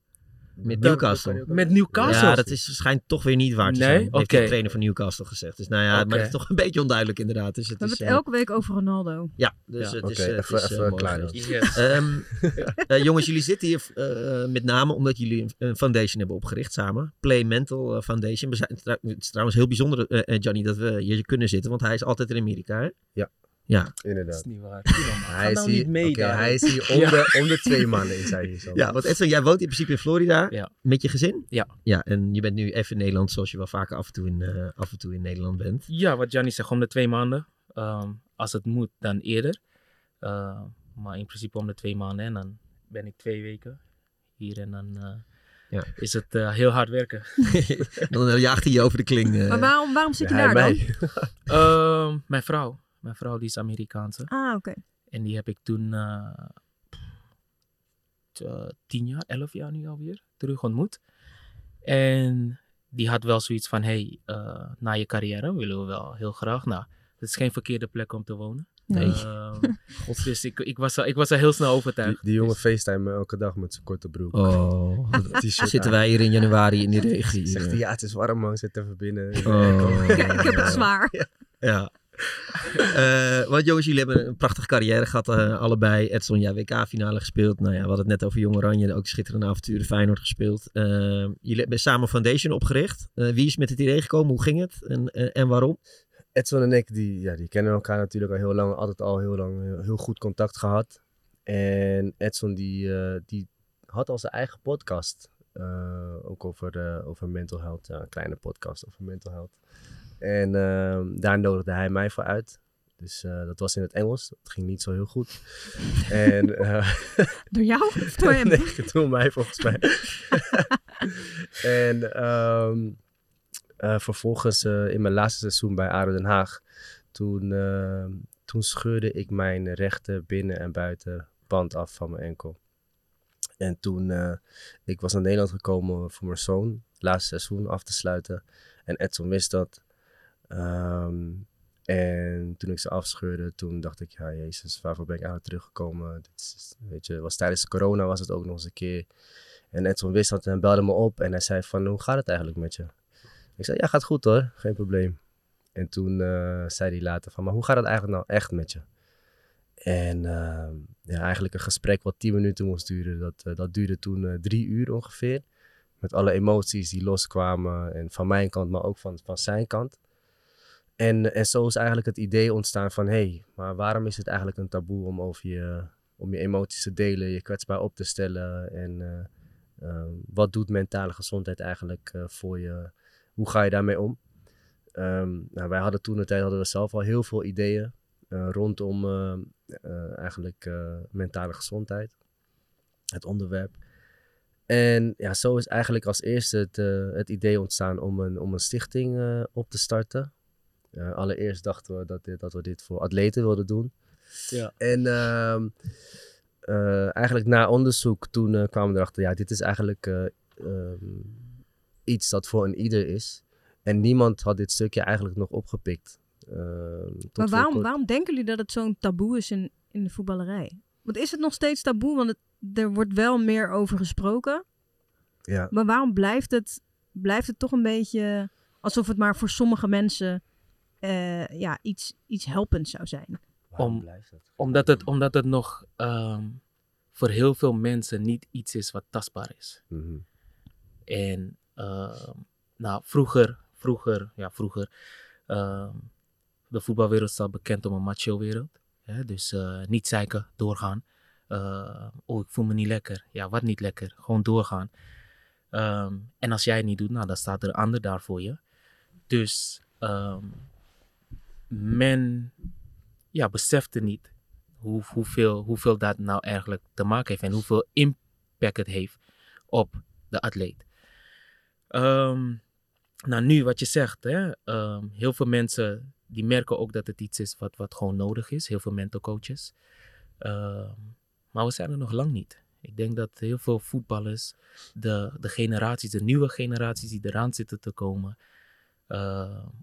Met Newcastle. Met Newcastle? Ja, dat is, schijnt toch weer niet waar te Nee? zijn. Heeft Oké. de trainer van Newcastle gezegd. Dus nou ja, maar het is toch een beetje onduidelijk inderdaad. Dus het We hebben is, het eh, elke week over Ronaldo. Ja, dus Ja. het is, Oké, eh, het even- is, eh, even klaar. Yes. Ehm, eh, jongens, jullie zitten hier eh, met name omdat jullie een- foundation hebben opgericht samen. Play Mental eh, Foundation. We zijn, het is trouwens heel bijzonder, eh, eh, Gianni, dat we hier kunnen zitten. Want hij is altijd in Amerika, hè? Ja. Ja. Inderdaad. Dat is niet waar. Hij is, nou hier, niet mee hij is hier om, Ja. de, om de twee maanden hier zo. Ja, want Edson, jij woont in principe in Florida Ja. met je gezin? Ja. Ja, en je bent nu even in Nederland zoals je wel vaker af en toe in, eh, af en toe in Nederland bent. Ja, wat Gianni zegt, om de twee maanden. Ehm, als het moet, dan eerder. Eh, maar in principe om de twee maanden. En dan ben ik twee weken hier. En dan eh, Ja. is het eh, heel hard werken. Dan jaagt hij je over de kling. eh. Maar waarom, waarom zit je hij daar dan? Ehm, mijn vrouw. Mijn vrouw die is Amerikaanse. Ah, oké. En die heb ik toen eh, eh, tien jaar, elf jaar nu alweer terug ontmoet. En die had wel zoiets van, hey, eh, na je carrière willen we wel heel graag. Nou, het is geen verkeerde plek om te wonen. Nee. Ehm, dus ik, ik, was, er- ik was er heel snel Die, overtuigd. die jongen facetime me elke dag met zijn korte broek. Oh, zitten aan. wij hier in januari in die regen. Zegt hij, ja, het is warm man, zit even binnen. Oh. Ik heb het zwaar. Ja. Eh, want jongens, jullie hebben een prachtige carrière gehad, eh, allebei. Edson, ja, WK-finale gespeeld. Nou ja, we hadden het net over Jong Oranje, ook schitterende avonturen Feyenoord gespeeld. Eh, jullie hebben samen foundation opgericht. Wie is met het idee gekomen? Hoe ging het? En, en, waarom? Edson en ik, die, ja, die kennen elkaar natuurlijk al heel lang. Altijd al heel lang heel, goed contact gehad. En Edson die, die had al zijn eigen podcast. ook over, over mental health. Een kleine podcast over mental health. En ehm, daar nodigde hij mij voor uit. Dus eh, dat was in het Engels. Dat ging niet zo heel goed. en, eh, Door jou of door hem? nee, door mij volgens mij. en ehm, eh, vervolgens in mijn laatste seizoen bij ADO Den Haag, toen, ehm, toen scheurde ik mijn rechter binnen- en buitenband af van mijn enkel. En toen, eh, ik was naar Nederland gekomen voor mijn zoon, het laatste seizoen af te sluiten. En Edson wist dat. Ehm, en toen ik ze afscheurde, toen dacht ik, ja jezus, waarvoor ben ik eigenlijk teruggekomen? Dit is, weet je, was tijdens corona was het ook nog eens een keer. En Edson wist dat en belde me op en hij zei van, hoe gaat het eigenlijk met je? Ik zei, ja, gaat goed hoor, geen probleem. En toen eh, zei hij later van, maar hoe gaat het eigenlijk nou echt met je? En ehm, ja, eigenlijk een gesprek wat tien minuten moest duren, dat, eh, dat duurde toen eh, drie uur ongeveer. Met alle emoties die loskwamen en van mijn kant, maar ook van, van zijn kant. En, en zo is eigenlijk het idee ontstaan van, hé, hey, maar waarom is het eigenlijk een taboe om over je, om je emoties te delen, je kwetsbaar op te stellen en eh, eh, wat doet mentale gezondheid eigenlijk eh, voor je? Hoe ga je daarmee om? Ehm, nou, wij hadden toen de tijd hadden we zelf al heel veel ideeën eh, rondom eigenlijk mentale gezondheid, het onderwerp. En ja, zo is eigenlijk als eerste het, het idee ontstaan om een, om een stichting op te starten. Eh, allereerst dachten we dat, dit, dat we dit voor atleten wilden doen. Ja. En ehm, eh, eigenlijk na onderzoek toen eh, kwamen we erachter, ja, dit is eigenlijk eh, ehm, iets dat voor een ieder is. En niemand had dit stukje eigenlijk nog opgepikt. Ehm, tot Maar waarom, waarom denken jullie dat het zo'n taboe is in, in de voetballerij? Want is het nog steeds taboe? Want het, er wordt wel meer over gesproken. Ja. Maar waarom blijft het, blijft het toch een beetje alsof het maar voor sommige mensen eh, ja, iets, iets helpends zou zijn? Om, omdat, het, omdat het nog ehm, voor heel veel mensen niet iets is wat tastbaar is. Mhm. En ehm, nou, vroeger, vroeger, ja, vroeger, ehm, de voetbalwereld staat bekend om een macho-wereld. Hè? Dus eh, niet zeiken, doorgaan. Eh, oh, ik voel me niet lekker. Ja, wat niet lekker? Gewoon doorgaan. Ehm, en als jij het niet doet, nou, dan staat er een ander daar voor je. Dus ehm, men ja, besefte niet hoe, hoeveel, hoeveel dat nou eigenlijk te maken heeft en hoeveel impact het heeft op de atleet. Ehm, nou, nu wat je zegt, hè, ehm, heel veel mensen die merken ook dat het iets is wat, wat gewoon nodig is. Heel veel mental coaches. Ehm, maar we zijn er nog lang niet. Ik denk dat heel veel voetballers, de, de generaties, de nieuwe generaties die eraan zitten te komen,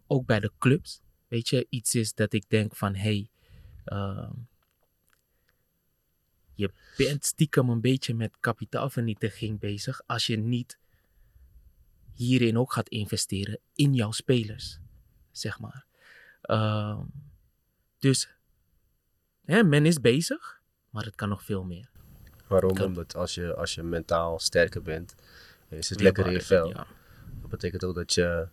ook bij de clubs, weet je, iets is dat ik denk van, hey, ehm, je bent stiekem een beetje met kapitaalvernietiging bezig als je niet hierin ook gaat investeren in jouw spelers, zeg maar. Ehm, dus hè, men is bezig, maar het kan nog veel meer. Waarom? Omdat als je, als je mentaal sterker bent, is het lekker in je vel. Dat betekent ook dat je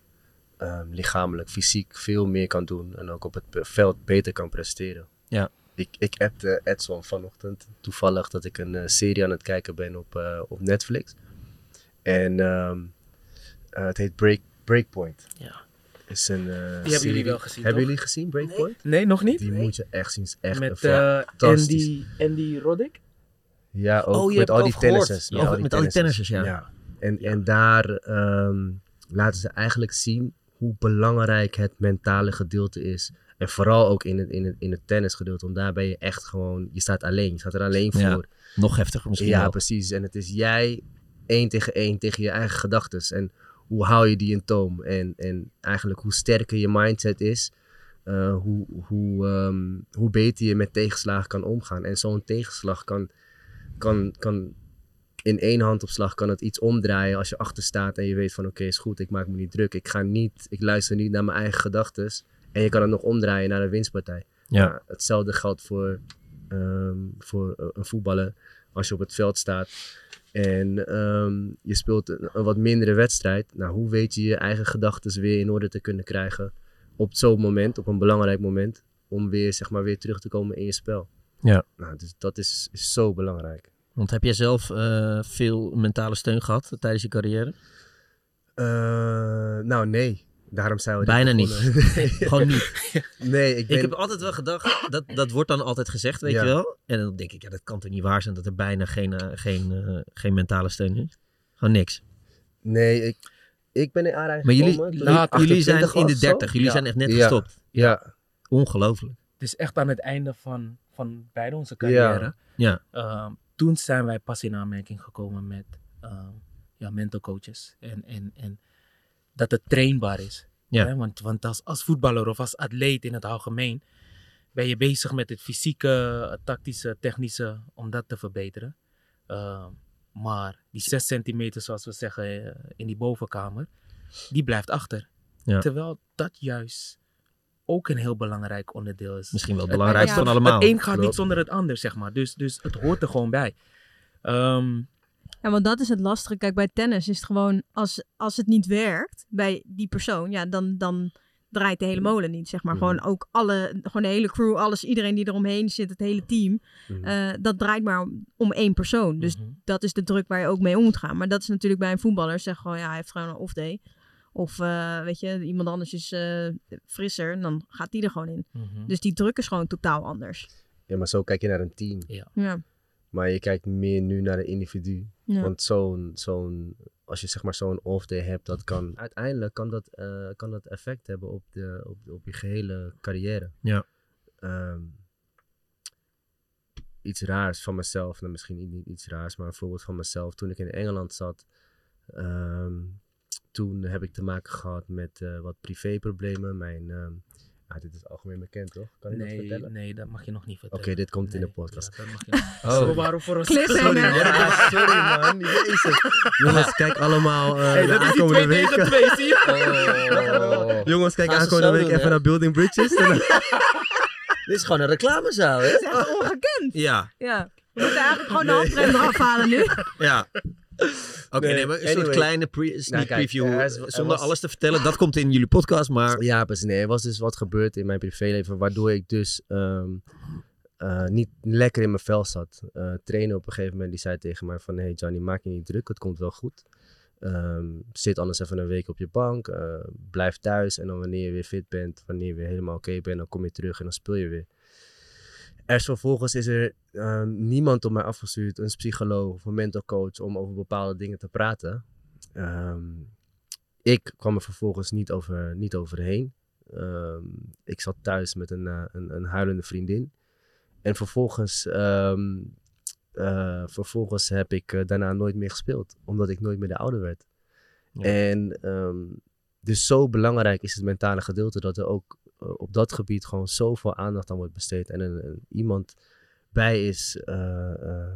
um, lichamelijk, fysiek veel meer kan doen en ook op het veld beter kan presteren. Ja. Ik, ik appte Edson vanochtend toevallig dat ik een uh, serie aan het kijken ben op, uh, op Netflix. En um, uh, het heet Break, Breakpoint. Ja. Is een, Die hebben jullie wel gezien, Hebben toch? jullie gezien, Breakpoint? Nee, nog niet? Die moet je echt zien. Is echt Met eh. Andy, Andy Roddick? Ja, ook Oh, je met al die tennissers. Ja, over- met al die tennissers, ja. En, en daar ehm, laten ze eigenlijk zien hoe belangrijk het mentale gedeelte is. En vooral ook in het, in het, in het tennisgedeelte. Want daar ben je echt gewoon, je staat alleen. Je staat er alleen Ja, voor. nog heftiger misschien Ja, wel. precies. En het is jij één tegen één tegen je eigen gedachten. En hoe hou je die in toom? En, en eigenlijk hoe sterker je mindset is, eh, hoe, hoe, ehm, hoe beter je met tegenslagen kan omgaan. En zo'n tegenslag kan, kan, kan in één handopslag kan het iets omdraaien als je achter staat en je weet van oké, is goed, ik maak me niet druk. Ik ga niet, ik luister niet naar mijn eigen gedachten. En je kan het nog omdraaien naar een winstpartij. Ja. Hetzelfde geldt voor, ehm, voor eh, een voetballer als je op het veld staat. En ehm, je speelt een, een wat mindere wedstrijd. Nou, hoe weet je je eigen gedachten weer in orde te kunnen krijgen op zo'n moment, op een belangrijk moment, om weer, zeg maar, weer terug te komen in je spel. Ja. Nou, dus dat is, is zo belangrijk. Want heb jij zelf eh, veel mentale steun gehad tijdens je carrière? Eh, nou, nee. Daarom zijn we Bijna niet. Nee. Gewoon niet. Nee, ik ben... heb altijd wel gedacht, dat, dat wordt dan altijd gezegd, weet Ja. je wel. En dan denk ik, ja, dat kan toch niet waar zijn dat er bijna geen, eh, geen, eh, geen mentale steun is? Gewoon niks. Nee, ik, ik ben in aanraking Maar jullie, gekomen toen jullie- ik zijn 28 in de was, zo. 30, jullie Ja. zijn echt net Ja. gestopt. Ja. Ongelooflijk. Het is echt aan het einde van, van beide onze carrière. Ja. Ehm, toen zijn wij pas in aanmerking gekomen met ehm, ja, mental coaches. En, en, en dat het trainbaar is. Ja. Hè? Want, want als, als voetballer of als atleet in het algemeen ben je bezig met het fysieke, het tactische, technische, om dat te verbeteren. Ehm, maar die 6 centimeter, zoals we zeggen, eh, in die bovenkamer, die blijft achter. Ja. Terwijl dat juist ook een heel belangrijk onderdeel is. Misschien wel het belangrijkste van allemaal. Het een gaat niet zonder het ander, zeg maar. Dus, dus het hoort er gewoon bij. Ehm, Ja, want dat is het lastige. Kijk, bij tennis is het gewoon, als, als het niet werkt bij die persoon, ja, dan, dan draait de hele molen niet, zeg maar. Mhm. Gewoon ook alle, gewoon de hele crew, alles, iedereen die eromheen zit, het hele team, Mhm. eh, dat draait maar om, om één persoon. Dus Mhm. dat is de druk waar je ook mee om moet gaan. Maar dat is natuurlijk bij een voetballer, zeg gewoon, ja, hij heeft gewoon een off day. Of eh, weet je, iemand anders is eh, frisser, en dan gaat die er gewoon in. Mhm. Dus die druk is gewoon totaal anders. Ja, maar zo kijk je naar een team. Ja. Ja. Maar je kijkt meer nu naar de individu. Ja. Want zo'n, zo'n, als je zeg maar zo'n off day hebt, dat kan uiteindelijk kan dat, eh, kan dat effect hebben op, de, op, op je gehele carrière. Ja. Ehm, iets raars van mezelf, nou misschien niet iets raars, maar een voorbeeld van mezelf. Toen ik in Engeland zat, ehm, toen heb ik te maken gehad met eh, wat privéproblemen. Mijn, ehm, ah, dit is algemeen bekend toch? Kan ik dat nee, vertellen? nee, dat mag je nog niet Oké, vertellen. dit komt in de podcast. ja, dat mag. Oh. We waren voor ons. Sorry, ja, sorry man. Jezus. Jongens, kijk allemaal eh Hey, de dat is die aankomende twee week. tegen twee, zie je? Oh. Jongens, kijk aankomende week doen, even hè? naar Building Bridges. Dit is gewoon een reclamezaal, hè? Dat is echt ongekend. Ja. Ja. We moeten eigenlijk gewoon de handrem eraf halen nu. Ja. Oké, Nee, nee, maar een soort kleine pre- sneak Nou, kijk, preview. er is- er zonder was- alles te vertellen. Dat komt in jullie podcast, maar... Ja, precies. Nee, er was dus wat gebeurd in mijn privéleven, waardoor ik dus ehm, eh, niet lekker in mijn vel zat. Eh trainer op een gegeven moment die zei tegen mij van, hey Johnny, maak je niet druk, het komt wel goed. Ehm, zit anders even een week op je bank, eh, blijf thuis en dan wanneer je weer fit bent, wanneer je weer helemaal oké bent, dan kom je terug en dan speel je weer. Er is vervolgens is er ehm, niemand op mij afgestuurd, een psycholoog of een mental coach, om over bepaalde dingen te praten. Ehm, ik kwam er vervolgens niet, over, niet overheen. Ehm, ik zat thuis met een, eh, een, een huilende vriendin. En vervolgens, eh, vervolgens heb ik eh, daarna nooit meer gespeeld, omdat ik nooit meer de ouder werd. En dus zo belangrijk is het mentale gedeelte dat er ook op dat gebied gewoon zoveel aandacht aan wordt besteed. En een, een- iemand bij is, eh, eh,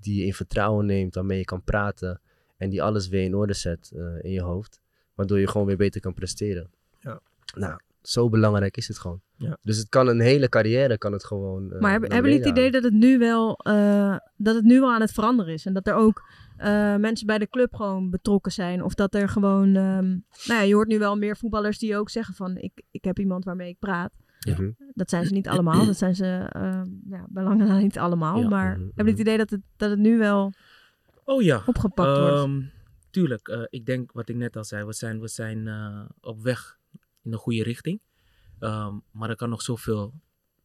die je in vertrouwen neemt, waarmee je kan praten en die alles weer in orde zet in je hoofd, waardoor je gewoon weer beter kan presteren. Ja. Nou, zo belangrijk is het gewoon. Ja. Dus het kan een hele carrière, kan het gewoon. maar hebben, hebben jullie het idee dat het nu wel, dat het nu wel aan het veranderen is en dat er ook mensen bij de club gewoon betrokken zijn of dat er gewoon, um, nou ja, je hoort nu wel meer voetballers die ook zeggen van ik, ik heb iemand waarmee ik praat. Ja. Mhm. Dat zijn ze niet allemaal. Dat zijn ze uh, ja, belangen niet allemaal. Ja. Maar Mhm, heb je het idee dat het, dat het nu wel oh, ja. opgepakt wordt? Um, tuurlijk. Uh, ik denk wat ik net al zei. We zijn, we zijn uh, op weg in de goede richting. Um, maar er kan nog zoveel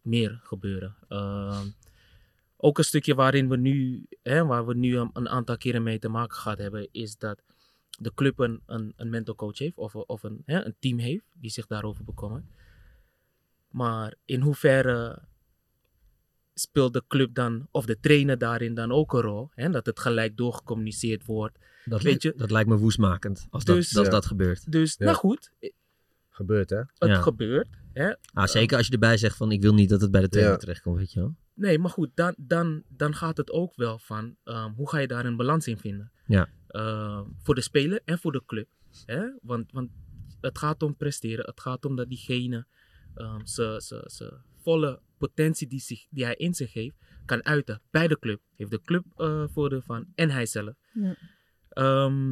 meer gebeuren. Um, ook een stukje waarin we nu, hè, waar we nu een, een, aantal keren mee te maken gehad hebben, is dat de club een, een, een mental coach heeft of, of een, hè, een team heeft die zich daarover bekommert. Maar in hoeverre speelt de club dan, of de trainer daarin dan ook een rol? Hè? Dat het gelijk doorgecommuniceerd wordt. Dat, Weet je? dat lijkt me woestmakend als, Dus- dat, als Ja. dat gebeurt. Dus, Ja. nou goed, Gebeurt, hè? het Ja. gebeurt. Hè? Ah, zeker als je erbij zegt van ik wil niet dat het bij de trainer Ja. terechtkomt, weet je wel. Nee, maar goed, dan, dan, dan gaat het ook wel van ehm, hoe ga je daar een balans in vinden? Ja. Ehm, voor de speler en voor de club. Hè? Want, want het gaat om presteren. Het gaat om dat diegene ehm zijn volle potentie die, zich, die hij in zich heeft, kan uiten bij de club. Heeft de club eh voordeel van en hij zelf. Ja. Ehm,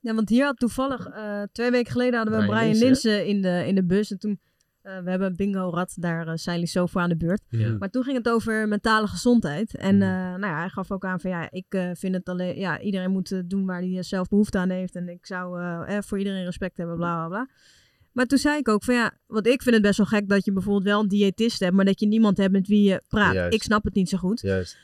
Ja, want hier had toevallig, eh, twee weken geleden hadden we Brian Brian, Linsen in de, in de bus. En toen, eh, we hebben een bingo-rad, daar eh, zijn jullie zo voor aan de beurt. Ja. Maar toen ging het over mentale gezondheid. En Mhm. eh, nou ja, hij gaf ook aan van ja, ik eh, vind het alleen, ja, iedereen moet doen waar hij zelf behoefte aan heeft. En ik zou eh, eh, voor iedereen respect hebben, bla bla bla. Maar toen zei ik ook van ja, want ik vind het best wel gek dat je bijvoorbeeld wel een diëtist hebt, maar dat je niemand hebt met wie je praat. Juist. Ik snap het niet zo goed. Juist.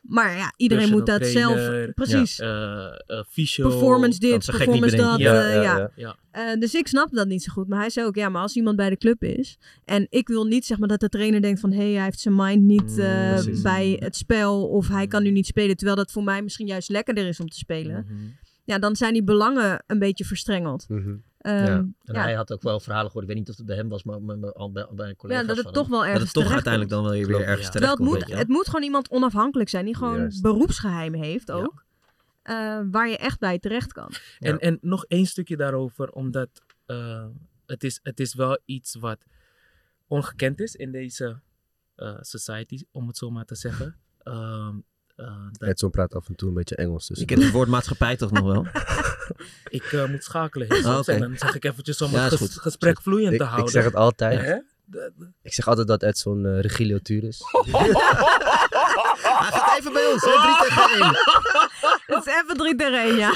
Maar ja, iedereen moet dat zelf. Precies. eh, eh, fysio. Performance dit, performance dat. eh, Ja, ja, ja, ja. Eh, dus ik snap dat niet zo goed. Maar hij zei ook, ja, maar als iemand bij de club is. En ik wil niet zeg maar dat de trainer denkt van hé, hij heeft zijn mind niet Mm, eh, bij het spel. Of hij kan nu niet spelen. Terwijl dat voor mij misschien juist lekkerder is om te spelen. Mhm. Ja, dan zijn die belangen een beetje verstrengeld. Ehm, ja. En ja. hij had ook wel verhalen gehoord. Ik weet niet of het bij hem was, maar bij, bij, bij, bij een collega. dat het toch wel Dat ergens het toch uiteindelijk dan wel weer Klopt. ergens Ja. Terecht het moet, het moet gewoon iemand onafhankelijk zijn. Die gewoon Juist. beroepsgeheim heeft ook. eh, waar je echt bij terecht kan. En, Ja. en nog één stukje daarover, omdat eh, het, is, het is wel iets wat ongekend is in deze eh, society, om het zo maar te zeggen. Ehm, eh, dat Edson praat af en toe een beetje Engels. Dus Je kent het woord maatschappij toch nog wel? ik eh, moet schakelen. heel oké. En dan zeg ik eventjes om Ja, het goed. gesprek vloeiend ik, te ik houden. zeg het altijd. Ik zeg altijd dat Edson eh Regilio Tuur is. Hij gaat even bij ons, hè? Drie tegen één. Het is even drie tegen één, ja.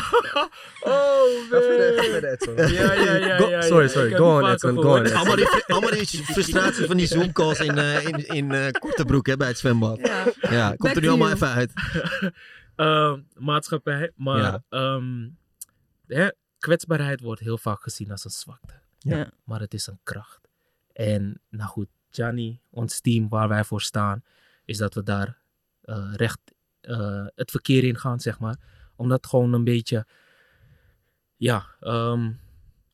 Oh, verder, ga verder, Edson. Ja, ja, ja. Go- ja, ja. sorry, Ik sorry. Go on, Edson. Go on, Edson. Allemaal die, allemaal die frustratie van die Zoom-calls in, eh, in, in eh, korte broek hè, bij het zwembad. Ja. Ja, komt Back er nu allemaal you. even uit. Ehm, maatschappij. Maar Ja. ehm, hè, kwetsbaarheid wordt heel vaak gezien als een zwakte. Ja. Maar het is een kracht. En nou goed, Gianni, ons team waar wij voor staan, is dat we daar eh, recht eh, het verkeer in gaan, zeg maar. Om dat gewoon een beetje ja, ehm,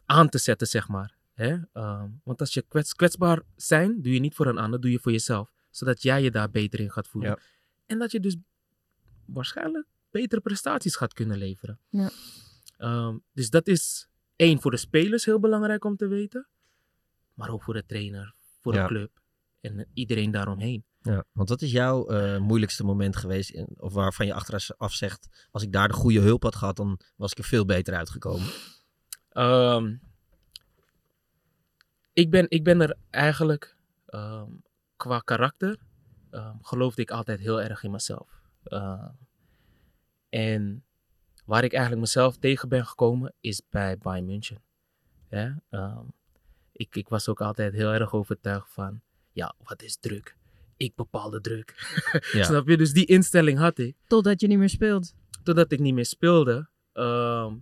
aan te zetten, zeg maar. Hè? Ehm, want als je kwets, kwetsbaar zijn, doe je niet voor een ander, doe je voor jezelf. Zodat jij je daar beter in gaat voelen. Ja. En dat je dus waarschijnlijk betere prestaties gaat kunnen leveren. Ja. Ehm, dus dat is één voor de spelers heel belangrijk om te weten. Maar ook voor de trainer, voor Ja. de club en iedereen daaromheen. Ja, want wat is jouw eh, moeilijkste moment geweest? In, of waarvan je achteraf zegt, als ik daar de goede hulp had gehad, dan was ik er veel beter uitgekomen. Ehm, ik, ben, ik ben er eigenlijk ehm, qua karakter geloofde ik altijd heel erg in mezelf. En waar ik eigenlijk mezelf tegen ben gekomen is bij Bayern München. Ja, ehm, ik, ik was ook altijd heel erg overtuigd van, ja, wat is druk? Ik bepaal de druk. Ja. Snap je? Dus die instelling had ik Totdat je niet meer speelt. totdat ik niet meer speelde. Ehm,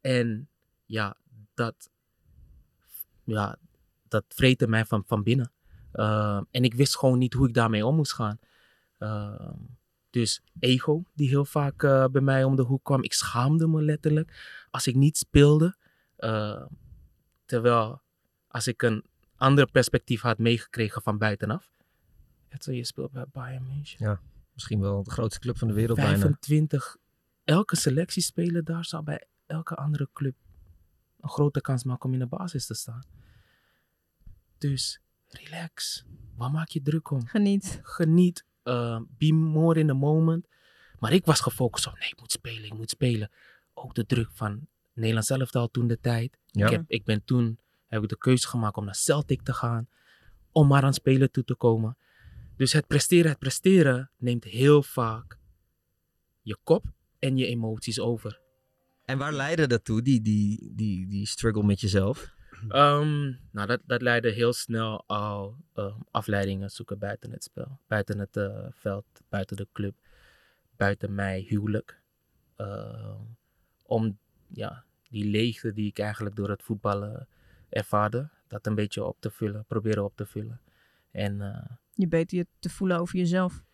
en ja, dat, ja, dat vreette mij van, van binnen. Ehm, en ik wist gewoon niet hoe ik daarmee om moest gaan. Ehm, dus ego, die heel vaak eh, bij mij om de hoek kwam. Ik schaamde me letterlijk als ik niet speelde. Ehm, terwijl als ik een ander perspectief had meegekregen van buitenaf, je speelt bij Bayern München. Ja, misschien wel de grootste club van de wereld bijna. 25. Elke selectiespeler daar zou bij elke andere club een grote kans maken om in de basis te staan. Dus relax. Waar maak je druk om? Geniet. Geniet. Uh, be more in the moment. Maar ik was gefocust op, nee, ik moet spelen, ik moet spelen. Ook de druk van Nederland zelf al toen de tijd. Ja. Ik, heb, ik ben toen, heb ik de keuze gemaakt om naar Celtic te gaan. Om maar aan spelen toe te komen. Dus het presteren, het presteren neemt heel vaak je kop en je emoties over. En waar leidde dat toe, die, die, die, die struggle met jezelf? Um, nou, dat, dat leidde heel snel al uh, afleidingen zoeken buiten het spel. Buiten het uh, veld, buiten de club, buiten mij, huwelijk. Uh, om ja, die leegte die ik eigenlijk door het voetballen ervaarde, dat een beetje op te vullen, proberen op te vullen. En, eh, je beter je te voelen over jezelf.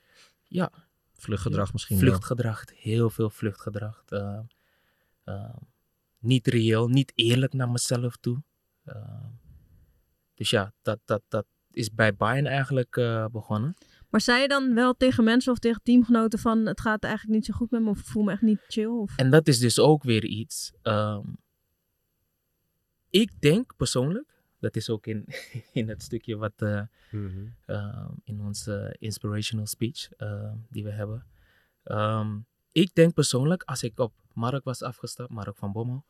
Ja. Vluchtgedrag misschien Vluchtgedrag, heel veel vluchtgedrag. Uh, uh, niet reëel, niet eerlijk naar mezelf toe. Uh, dus ja, dat, dat, dat is bij Bayern eigenlijk uh, begonnen. Maar zei je dan wel tegen mensen of tegen teamgenoten van het gaat eigenlijk niet zo goed met me of ik voel me echt niet chill? Of? En dat is dus ook weer iets. Um, ik denk persoonlijk, dat is ook in, in het stukje wat uh, mm-hmm. uh, in onze inspirational speech uh, die we hebben. Um, ik denk persoonlijk, als ik op Mark was afgestapt, Mark van Bommel,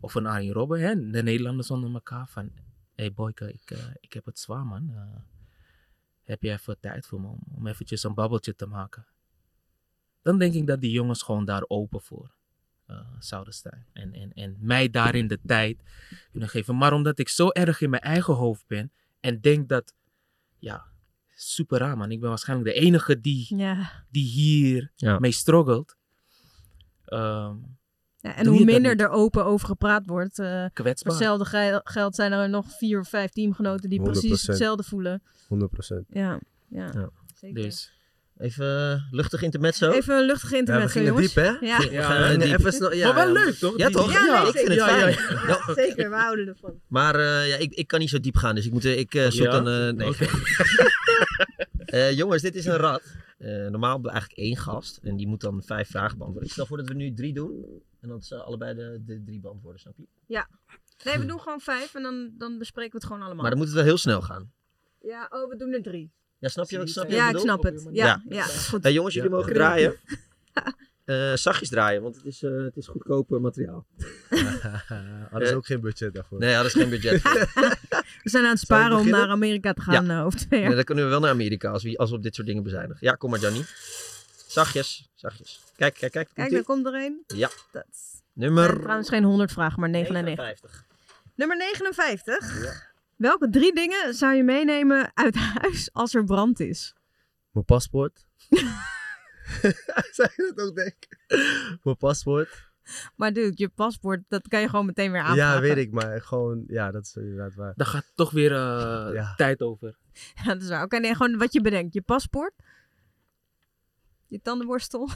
of een Arjen Robben, hè, de Nederlanders onder elkaar, van hé hey boyke, ik, ik heb het zwaar man. heb je even tijd voor me om, om eventjes een babbeltje te maken? Dan denk ik dat die jongens gewoon daar open voor uh, zouden staan. En, en, en mij daarin de tijd kunnen geven. Maar omdat ik zo erg in mijn eigen hoofd ben en denk dat, ja, super raar man. Ik ben waarschijnlijk de enige die, ja. die hier ja. mee struggelt. Um, ja, en hoe minder er open over gepraat wordt, uh, hetzelfde ge geld zijn er nog vier of vijf teamgenoten die 100%. precies hetzelfde voelen. 100%. Ja, ja, ja. zeker. Dus. Even luchtig intermezzo. Even een luchtig intermezzo, ja, jongens. diep, hè? Ja, ja, diep. Even snel, ja, maar wel leuk, toch? Ja, toch? Ja, ik vind het fijn. Ja, zeker, we houden ervan. Maar uh, ja, ik, ik kan niet zo diep gaan, dus ik, moet, ik uh, zoek dan... Uh, nee. Okay. jongens, dit is een rad. normaal hebben we eigenlijk één gast en die moet dan vijf vragen beantwoorden. Ik stel voor dat we nu drie doen en dat ze allebei de, de drie beantwoorden, snap je? Ja. Nee, we doen gewoon vijf en dan, dan bespreken we het gewoon allemaal. Maar dan moet het wel heel snel gaan. Ja, oh, we doen er drie. Ja, snap je wat snap je Ja, ik snap het. Ja, ja. ja goed. Hey, jongens, jullie mogen draaien. Uh, zachtjes draaien, want het is, uh, het is goedkoop materiaal. hadden ze ook geen budget daarvoor. Nee, hadden ze geen budget. we zijn aan het sparen om naar Amerika te gaan ja. uh, over twee jaar. Nee, dan kunnen we wel naar Amerika als we, als we op dit soort dingen bezuinigen. Ja, kom maar, Johnny. Zachtjes, zachtjes. Kijk, kijk, kijk. Kijk, daar komt er een. Ja. Dat Nummer... Trouwens geen 100 vragen, maar 99. 59. Nummer 59. Ja. Welke drie dingen zou je meenemen uit huis als er brand is? Mijn paspoort. zou je dat ook denken? Mijn paspoort. Maar dude, je paspoort, dat kan je gewoon meteen weer aanvragen. Ja, weet ik, maar gewoon, ja, dat is inderdaad waar. Daar gaat toch weer uh, ja. tijd over. Ja, dat is waar. Oké, okay, nee, gewoon wat je bedenkt. Je paspoort, je tandenborstel.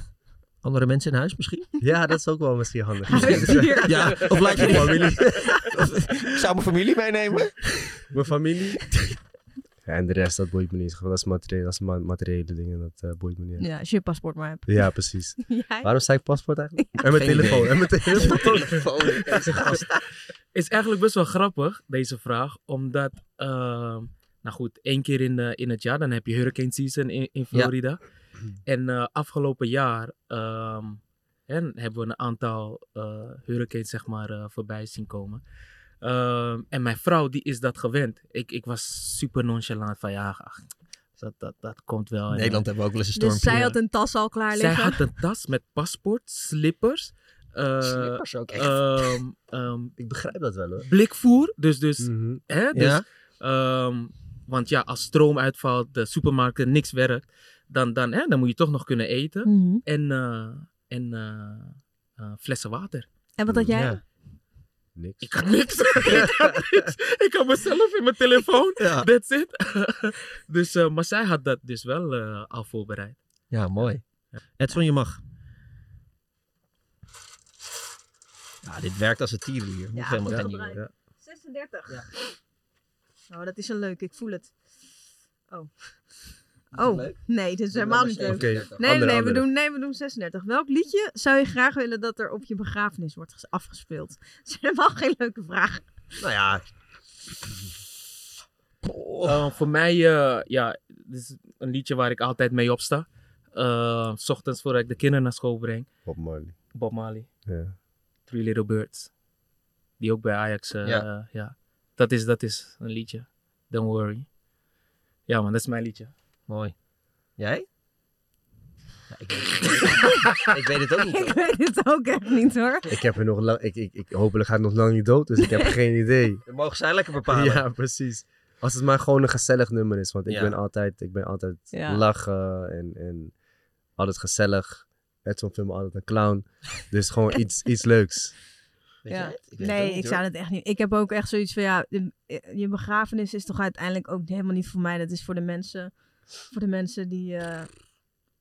Andere mensen in huis misschien? Ja, dat is ook wel misschien handig. ja, of laat je familie. Ik zou mijn familie meenemen. Mijn familie. Ja, en de rest, dat boeit me niet. Dat is materiële, dat is ma materiële dingen, dat uh, boeit me niet. Ja, als je je paspoort maar hebt. Ja, precies. Jij? Waarom zei ik paspoort eigenlijk? Ja. En mijn Geen telefoon. idee. En mijn telefoon. telefoon. Deze gast. Is eigenlijk best wel grappig, deze vraag. Omdat, uh, nou goed, één keer in, uh, in het jaar, dan heb je hurricane season in, in Florida. Ja. En uh, afgelopen jaar um, en hebben we een aantal uh, hurricanes zeg maar, uh, voorbij zien komen. Uh, en mijn vrouw die is dat gewend. Ik, ik was super nonchalant van ja, ach, dat, dat, dat komt wel. In Nederland hebben we ook wel eens een stormpje. Dus zij had een tas al klaar liggen? Zij had een tas met paspoort, slippers. Uh, slippers ook echt. Um, um, ik begrijp dat wel hoor. Blikvoer, dus, dus, mm Mhm. -hmm. hè, dus ja? um, want ja, als stroom uitvalt, de supermarkten, niks werkt, dan, dan, hè, dan moet je toch nog kunnen eten. Mm -hmm. En, uh, en uh, flessen water. En wat had jij? Ja. Niks. Ik had niks. ik had niks. Ik had mezelf in mijn telefoon. Ja. That's it. dus, uh, maar zij had dat dus wel uh, al voorbereid. Ja, mooi. Edson, je mag. Ja, dit werkt als een tierenlier. Moet Ja, helemaal gebruikt. nieuwe. 36. Oh, dat is een leuk. Ik voel het. Oh. Oh, nee, dit is helemaal niet leuk. nee, nee, we doen, nee, we doen 36. Welk liedje zou je graag willen dat er op je begrafenis wordt afgespeeld? Dat is helemaal geen leuke vraag. Nou ja. Oh. voor mij, uh, ja, dit is een liedje waar ik altijd mee opsta. Uh, s ochtends voordat ik de kinderen naar school breng. Bob Marley. Bob Marley. Ja. Three Little Birds. Die ook bij Ajax, uh, ja. ja. Dat, is, dat is een liedje. Don't worry. Ja man, dat is mijn liedje. Mooi. Jij? Ja, ik, weet, ik weet het ook niet. Ik weet het ook echt niet hoor. Ik heb er nog lang, ik, ik, ik, hopelijk gaat het nog lang niet dood, dus ik heb geen idee. Dan mogen zij lekker bepalen. Ja, precies. Als het maar gewoon een gezellig nummer is, want ik ben altijd, ik ben altijd Ja. lachen en, en altijd gezellig. Edson vindt me altijd een clown. Dus gewoon iets, iets leuks. Ja. nee, ik zou het echt niet. Ik heb ook echt zoiets van ja, je begrafenis is toch uiteindelijk ook helemaal niet voor mij. Dat is voor de mensen, voor de mensen die eh,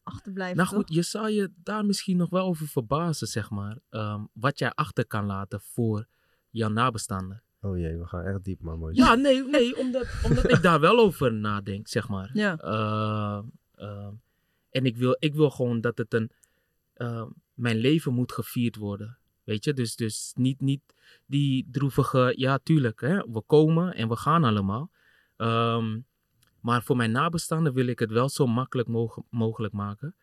achterblijven. Nou toch? goed, je zou je daar misschien nog wel over verbazen, zeg maar. ehm, wat jij achter kan laten voor jouw nabestaanden. Oh jee, we gaan echt diep, maar mooi. Ja, nee, nee omdat, omdat ik daar wel over nadenk, zeg maar. Ja. Ehm, ehm, en ik wil, ik wil gewoon dat het een... ehm, mijn leven moet gevierd worden. Weet je, dus, dus niet, niet die droevige... Ja, tuurlijk, hè, we komen en we gaan allemaal. Ehm, maar voor mijn nabestaanden wil ik het wel zo makkelijk moge- mogelijk maken.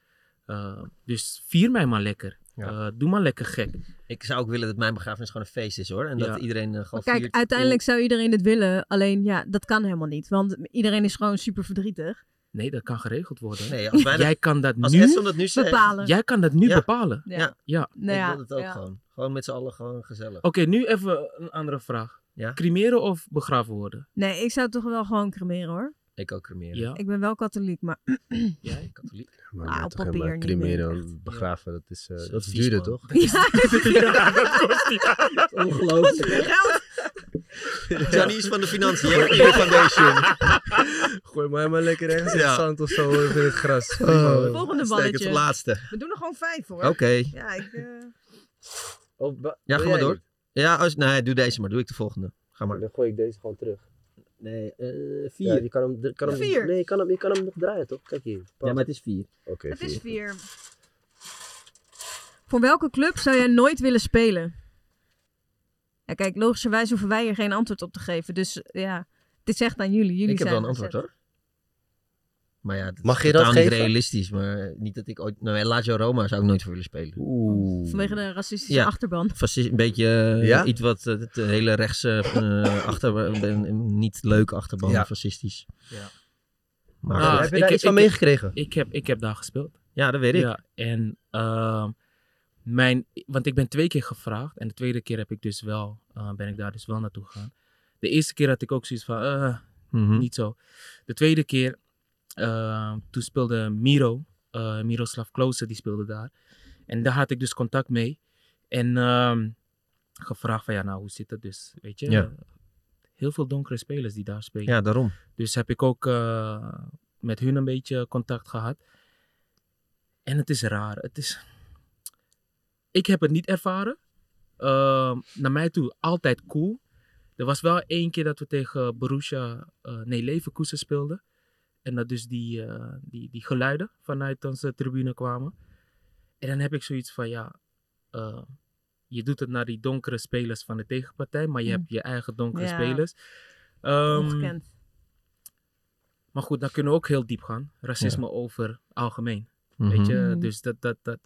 Ehm, dus vier mij maar lekker. Eh, doe maar lekker gek. Ik zou ook willen dat mijn begrafenis gewoon een feest is hoor. En dat iedereen eh, gewoon Kijk, viert. uiteindelijk zou iedereen het willen. Alleen ja, dat kan helemaal niet. Want iedereen is gewoon super verdrietig. Nee, dat kan geregeld worden. Nee, als Jij kan dat als nu, Edson dat nu zegt- Bepalen. Jij kan dat nu Ja. bepalen. Ja. Ja. Ja. Nou ik ja, wil het ook ja. gewoon. Gewoon met z'n allen gewoon gezellig. Oké, nu even een andere vraag. Ja? Cremeren of begraven worden? Nee, ik zou toch wel gewoon cremeren hoor. Ik ook cremeren. Ja. Ik ben wel katholiek, maar Jij? Katholiek? Maar Ah, op papier niet cremeren begraven, dat is, eh, Zo dat is duurder, man. toch? ja, dat kost niet. Ongelooflijk. Johnny is van de financiën, Foundation. Gooi mij maar lekker ergens in Ja. het zand of zo in het gras. Volgende Steek het balletje. laatste. We doen er gewoon vijf hoor. Oké. Ja, ik... eh, Oh, Ja, ga maar door. Ja, als, nee, doe deze maar. Doe ik de volgende. Ga maar. Dan gooi ik deze gewoon terug. Nee, eh Ja, je kan hem, kan hem, Vier. Nee, je kan, hem, je kan hem nog draaien, toch? Kijk hier. Ja, maar het is vier. Oké, Het is vier. vier. Voor welke club zou jij nooit willen spelen? Ja, kijk, logischerwijs hoeven wij hier geen antwoord op te geven. Dus ja, dit zegt aan jullie. jullie ik heb wel een antwoord hoor. Maar ja, dat Mag is je dat niet geven? realistisch. Maar niet dat ik ooit... Nou, Lazio Roma zou ik nooit voor willen spelen. Oeh. Vanwege de racistische Ja. achterban. Fasci- een beetje eh, Ja? iets wat eh, het hele rechtse eh achter, een niet leuk achterban, Ja. fascistisch. Ja. Maar Ah, heb je daar iets van meegekregen? Ik heb, ik heb daar gespeeld. ja, dat weet ik. Ja, en ehm, mijn, want ik ben twee keer gevraagd en de tweede keer heb ik dus wel, eh, ben ik daar dus wel naartoe gegaan. De eerste keer had ik ook zoiets van, eh, Mhm. niet zo. De tweede keer, eh, toen speelde Miro, eh, Miroslav Klose, die speelde daar. En daar had ik dus contact mee. En ehm, gevraagd van, ja nou, hoe zit het dus, weet je? Ja. Heel veel donkere spelers die daar spelen. Ja, daarom. Dus heb ik ook eh, met hun een beetje contact gehad. En het is raar. Het is... Ik heb het niet ervaren. Ehm, naar mij toe altijd cool. Er was wel één keer dat we tegen Borussia, eh, nee, Leverkusen speelden. En dat dus die, eh, die, die geluiden vanuit onze tribune kwamen. En dan heb ik zoiets van, ja, eh, je doet het naar die donkere spelers van de tegenpartij, maar je Mm. hebt je eigen donkere Ja. spelers. Ehm, Ongekend. maar goed, dan kunnen we ook heel diep gaan. Racisme over algemeen. Mhm. Weet je, Mhm. dus dat, dat, dat,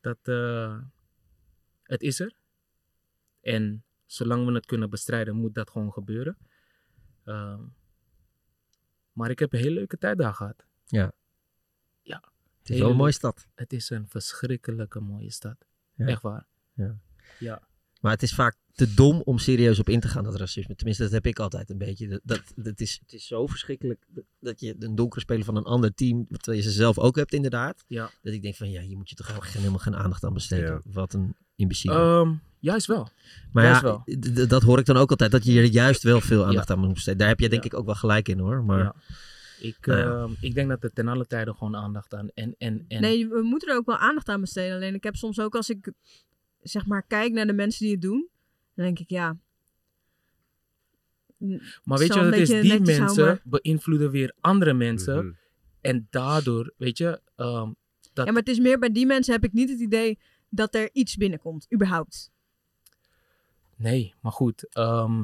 dat, eh, het is er. En zolang we het kunnen bestrijden, moet dat gewoon gebeuren. Ehm, maar ik heb een hele leuke tijd daar gehad. Ja. Ja. Het is Hele wel een mooie stad. Het is een verschrikkelijke mooie stad. Ja. Echt waar. Ja. Ja. Maar het is vaak te dom om serieus op in te gaan, dat racisme. Tenminste, dat heb ik altijd een beetje. Dat, dat, dat is, het is zo verschrikkelijk dat- je een donkere speler van een ander team, terwijl je ze zelf ook hebt inderdaad, Ja. dat ik denk van ja, hier moet je toch helemaal geen, helemaal geen aandacht aan besteden. Ja. Wat een imbeciel. Ehm, juist wel. maar juist ja, wel. dat hoor ik dan ook altijd, dat je er juist wel veel aandacht aan moet besteden. Daar heb je denk ik ook wel gelijk in hoor. Maar Ja. Ik, Nou ehm, ik denk dat er ten alle tijde gewoon aandacht aan. En, en, en, Nee, we moeten er ook wel aandacht aan besteden. Alleen ik heb soms ook als ik zeg maar kijk naar de mensen die het doen, dan denk ik ja. Maar weet je wat het is? Die mensen houden, beïnvloeden weer andere mensen. Mhm. En daardoor, weet je, ehm, dat... Ja, maar het is meer bij die mensen heb ik niet het idee dat er iets binnenkomt, überhaupt. Nee, maar goed. ehm,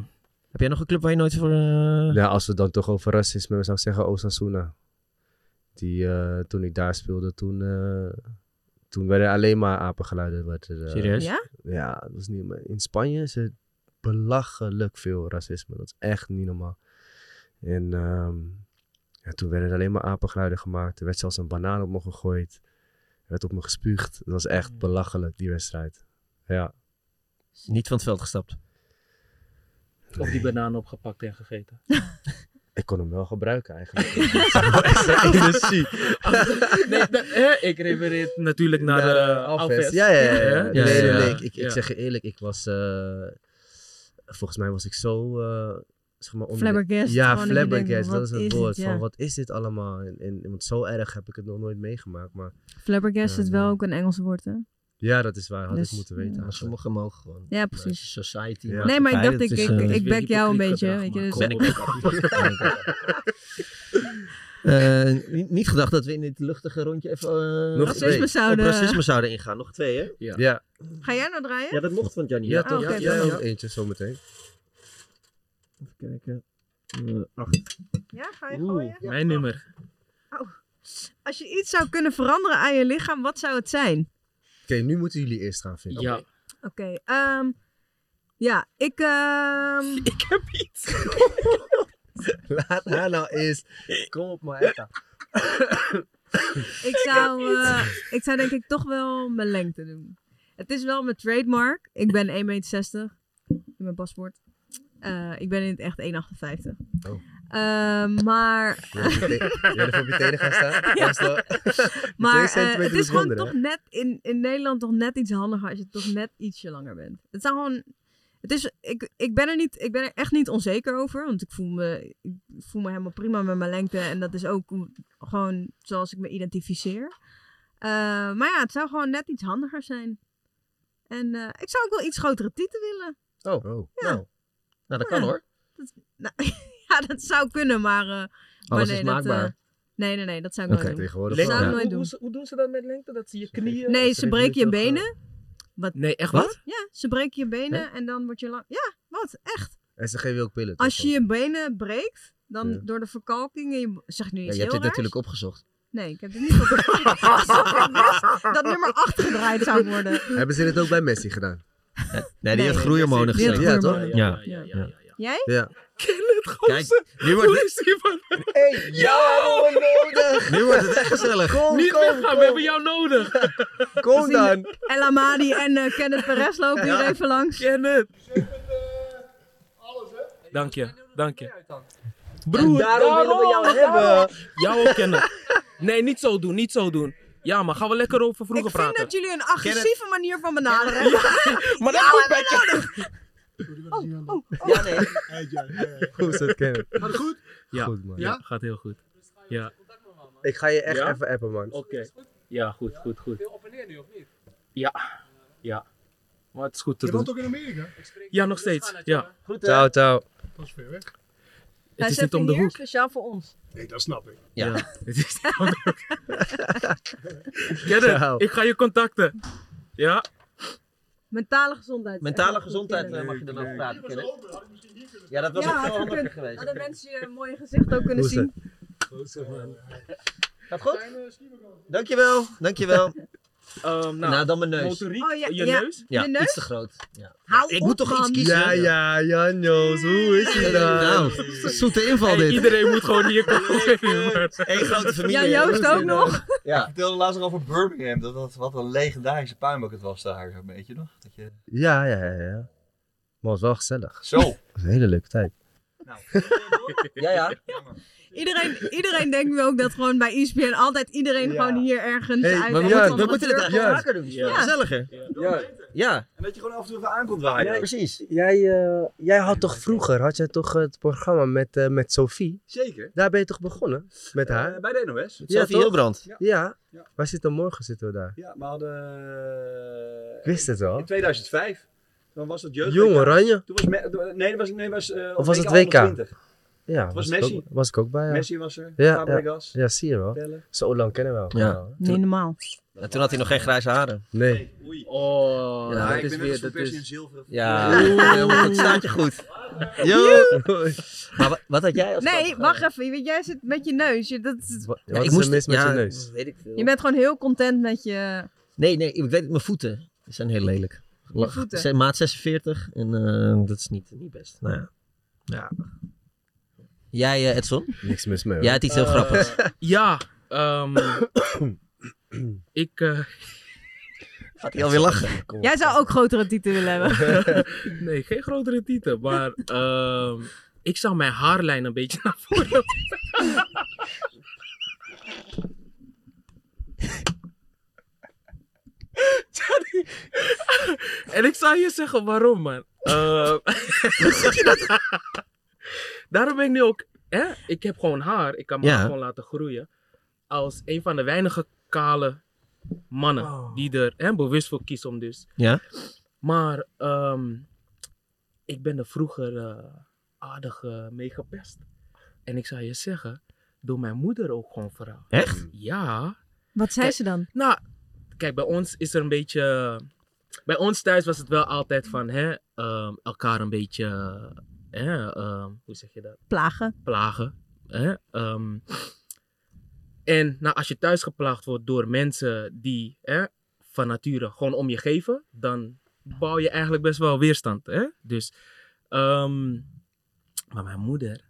Heb jij nog een club waar je nooit voor... eh, Ja, als we het dan toch over racisme zou ik zeggen Osasuna. Die, eh, toen ik daar speelde, toen, eh, toen werden alleen maar apengeluiden. Werd er, Serieus? Ja? Ja, dat is niet... maar In Spanje is er belachelijk veel racisme. Dat is echt niet normaal. En ehm, ja, toen werden er alleen maar apengeluiden gemaakt. Er werd zelfs een banaan op me gegooid. Er werd op me gespuugd. Dat was echt belachelijk, die wedstrijd. Ja. Niet van het veld gestapt. Of die banaan opgepakt en gegeten. Ik kon hem wel gebruiken eigenlijk. energie. nee, dat- hè, ik refereer natuurlijk naar de Alves. Ja, ja, ja. Nee, nee, ja, nee, Ik, ik, zeg je eerlijk, ik was... eh, volgens mij was ik zo... eh, zeg maar onder Flabbergast, Ja, flabbergast, dat is het is woord. Van, wat is dit allemaal? En, en, want zo erg heb ik het nog nooit meegemaakt. Maar Flabbergast is wel ook een Engels woord, hè? Ja, dat is waar. Had Dus, ik moeten weten. ja. Sommigen mogen gewoon. Ja, precies. Society. Ja. Nee, maar ik dacht, ik, is, ik, eh, ik back jou een beetje, gedrag, weet je. maar Dus Ben ik ook. Eh, niet, niet gedacht dat we in dit luchtige rondje even eh, Nog Racisme twee. zouden- op racisme zouden ingaan. Nog twee, hè? Ja. Ja, Ga jij nou draaien? Ja, dat mocht van Gianni. ja, Oh, toch? oké, ja, ja. eentje zometeen. Even kijken. Eh, acht. Ja, ga je Oeh, gooien? mijn nummer. Als je iets zou kunnen veranderen aan je lichaam, wat zou het zijn? Oké, nu moeten jullie eerst gaan vinden. Ja. Oké, ehm, ja, ik, ehm, Ik heb iets. Laat haar nou eens. Kom op, maar Etta. ik, zou, eh, ik zou denk ik toch wel mijn lengte doen. Het is wel mijn trademark. Ik ben 1,60 meter in mijn paspoort. Eh, ik ben in het echt 1,58. Oh. Ehm, maar Jij er voor op je tenen gaan staan? Ja. Maar eh, het is gewoon toch net in, in Nederland toch net iets handiger als je toch net ietsje langer bent. Het zou gewoon. Het is, ik, ik, ben er niet, ik ben er echt niet onzeker over. Want ik voel, me, ik voel me helemaal prima met mijn lengte. En dat is ook gewoon zoals ik me identificeer. Eh, maar ja, het zou gewoon net iets handiger zijn. En eh, ik zou ook wel iets grotere tieten willen. Oh, Oh. Ja. nou. Nou, dat kan Ja. hoor. Dat, nou, ja, dat zou kunnen, maar. eh, maar nee, is dat, eh, maakbaar. nee, nee, nee, dat zou ik Oké, nooit doen. tegenwoordig Dat wel. zou ik Ja. nooit Hoe, doen. hoe, hoe doen ze dat met lengte? Dat ze je knieën... Nee, ze breken je benen. Wat? Nee, echt Wat? Ja, ze breken je benen en dan word je lang. Ja, wat? Echt? En ze geven je ook pillen. Als je je benen breekt, dan Ja. door de verkalking. En je, zeg ik nu Ja, iets je hebt dit raars? natuurlijk opgezocht. Nee, ik heb het niet opgezocht. Dat nummer 8 gedraaid zou worden. Hebben ze dit ook bij Messi gedaan? Nee, die Nee. heeft groeihormonen geslikt. Ja, toch? Ja. ja, ja. ja, ja. Jij? Ja. Kijk, nu wordt, het, Hey, jou nodig! nu wordt het echt gezellig. Kom, Niet kom, weggaan, kom. we hebben jou nodig. Kom dan! El Amadi en eh, Kenneth Perez lopen hier even langs. Kenneth. Dank je, dank je. Broer, daarom willen we jou hebben. Jou ook kennen. Nee, niet zo doen, niet zo doen. Ja, maar gaan we lekker over vroeger Ik vind praten. dat jullie een agressieve manier van benaderen Maar dat moet bij je. Ja, nee. Hoe is het kennen? Gaat het goed? Ja, Goed, man. ja, gaat heel goed. Ja, Ik ga je echt Ja? even appen, man. oké. Ja, goed, goed, goed. Veel op en neer nu, of niet? Ja, ja. Maar het is goed te Je doen. woont ook in Amerika? Ja, nog steeds. Ja. Ciao, ciao. Dat is ver weg. Het is niet om de hoek. speciaal voor ons. Nee, dat snap ik. Ja. Het is niet om de hoek. Kenneth, Ciao. ik ga je contacten. Ja? Mentale gezondheid. Mentale gezondheid eh, mag je dan over praten. Ja, dat was Ja, ook veel handiger geweest. Hadden mensen je mooie gezicht ook kunnen Hoe is zien. Gaat goed? Dankjewel, dankjewel. Ehm, nou, Nou, dan mijn neus. motoriek, Oh, ja, je ja. neus. Ja, Je neus? iets te groot. Ja. Hou Ik op, moet toch iets kiezen? Ja, ja, Janjo's, hoe is het dan? Nou, zoete inval Hey, dit. iedereen moet gewoon hier komen. Eén grote familie. Ja, Joost ook nog. Ja. Ik vertelde laatst nog over Birmingham, dat, dat wat een legendarische puinbak het was daar, zo'n beetje nog. Dat je... Ja, ja, ja, ja. Maar het was wel gezellig. Zo. Was een hele leuke tijd. Ja, ja. Iedereen, iedereen denkt ook dat gewoon bij ESPN altijd iedereen gewoon hier ergens uit... Maar we ja, moeten het echt vaker doen. Gezelliger. Ja. ja. En dat je gewoon af en toe even aan waaien. Precies. Jij, eh, jij had toch vroeger, had jij toch het programma met, eh, met Sophie? Zeker. Daar ben je toch begonnen? Met haar? Eh, bij de NOS. Met Sophie Hilbrand. Ja. Waar zitten we morgen? Zitten we daar? Ja, we hadden... Wist het wel. In 2005. Dan was het jeugd. Jong Oranje. Toen was nee, dat was, nee, was, of was het WK? Ja, was ik Messi. Ook, was ik ook bij, ja. Messi was er, Ja, Fabregas. ja, ja, zie je wel. Bellen. Zo lang kennen we elkaar Ja. al. Nee, normaal. En toen had hij nog geen grijze haren. Nee. Oh, Ja, dat ik is ben weer... Dat versie is... in zilveren. Ja, Oeh. goed. Staat je goed. Yo. Maar wa- wat had jij als Nee, wacht even. Jij zit met je neus. Je, dat is- Wat, wat ik is moest- er mis met ja, je neus? Weet ik veel. je bent gewoon heel content met je... Nee, nee, ik weet het, mijn voeten die zijn heel lelijk. Je voeten? Ze zijn maat 46 en eh, dat is niet, niet best. Nou ja. ja. Jij, Edson? Niks mis mee hoor. Jij had iets heel Eh, grappigs. Ja, ehm, ik... eh, Gaat hij alweer lachen? Kom op. Jij zou ook grotere titel willen hebben. nee, geen grotere titel, maar ehm, ik zou mijn haarlijn een beetje naar voren. Johnny. en ik zou je zeggen waarom, man. Eh, Daarom ben ik nu ook. Hè? Ik heb gewoon haar. Ik kan me Ja. gewoon laten groeien. Als een van de weinige kale mannen die er hè, bewust voor kiezen om dus. Ja? Maar ehm, ik ben er vroeger eh, aardig mee gepest. En ik zou je zeggen, door mijn moeder ook gewoon vooral. Echt? Ja. Wat zei Kijk, ze dan? Nou, kijk, bij ons is er een beetje. Bij ons thuis was het wel altijd van hè, ehm, elkaar een beetje. Hè, ehm, hoe zeg je dat? Plagen. Plagen. Hè? ehm. en nou, als je thuis geplaagd wordt door mensen die hè, van nature gewoon om je geven, dan bouw je eigenlijk best wel weerstand. Hè? Dus, ehm, maar mijn moeder,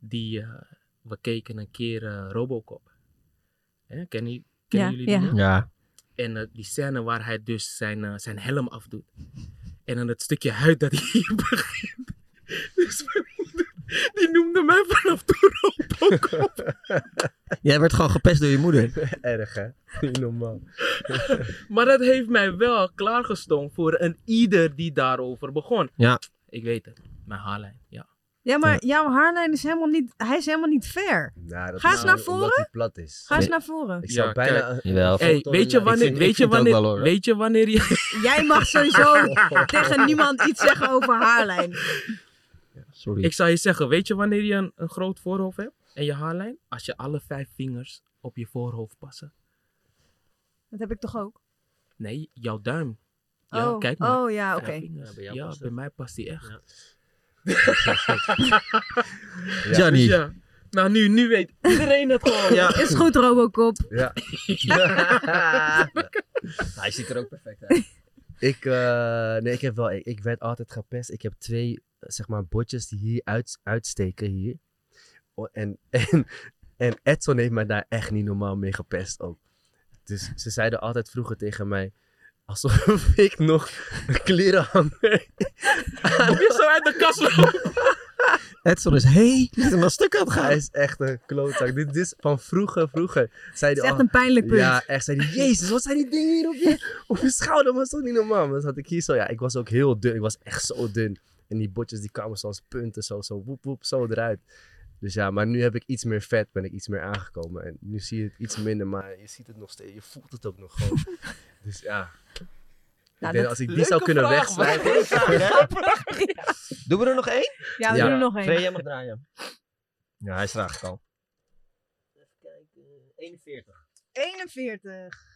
die, eh, we keken een keer eh, Robocop. Hè? Kennen, j- kennen Ja, jullie die ja. nog? Ja. En eh, die scène waar hij dus zijn, zijn helm afdoet. En dan het stukje huid dat hij begint. Dus mijn moeder, die noemde mij vanaf toen Robocop. Jij werd gewoon gepest door je moeder. Erg hè? Niet normaal. Maar dat heeft mij wel klaargestoomd voor een ieder die daarover begon. Ja. Ik weet het, mijn haarlijn, ja. Ja, maar jouw haarlijn is helemaal niet... Hij is helemaal niet fair. Nou, dat Ga eens naar voren. hij plat is. Ga eens naar voren. Ik zou Ja, bijna... Jawel. Hey, weet je wanneer, vind- weet je wanneer, wel, hoor. weet je wanneer je... Jij mag sowieso tegen niemand iets zeggen over haarlijn. Sorry. Ik zou je zeggen, weet je wanneer je een, een groot voorhoofd hebt en je haarlijn? Als je alle vijf vingers op je voorhoofd passen. Dat heb ik toch ook? Nee, jouw duim. Ja, Oh, kijk maar. oh, ja, oké. Ja, bij Ja, mij past die echt. Johnny. Dus ja. Nou, nu, nu weet iedereen het gewoon. Ja. Is goed, Robocop. Ja. Hij ziet er ook perfect uit. Ik, eh, nee, ik heb wel, ik, ik werd altijd gepest. Ik heb twee, zeg maar, botjes die hier uit, uitsteken hier. En, en, en Edson heeft mij daar echt niet normaal mee gepest ook. Dus ze zeiden altijd vroeger tegen mij, alsof ik nog een klerenhanger Kom je zo uit de kast lopen? Edson is, wel stuk aan het gaan. Hij is echt een klootzak. Dit is van vroeger, vroeger. Zei Het is echt een pijnlijk punt. Ja, echt. Zei hij, jezus, wat zijn die dingen hier op je, op je schouder? Maar dat is toch niet normaal? Maar dan zat ik hier zo, ja, ik was ook heel dun. Ik was echt zo dun. En die botjes die kwamen zoals punten, zo, zo, woep, woep, zo eruit. Dus ja, maar nu heb ik iets meer vet, ben ik iets meer aangekomen. En nu zie je het iets minder, maar je ziet het nog steeds, je voelt het ook nog gewoon. dus ja. Nou, ik denk, dat- als ik die zou kunnen wegslijpen. Doen we er nog één? Ja, we Ja. doen er nog één. Jij mag draaien. Ja, hij is er eigenlijk al. Even kijken. 41. 41.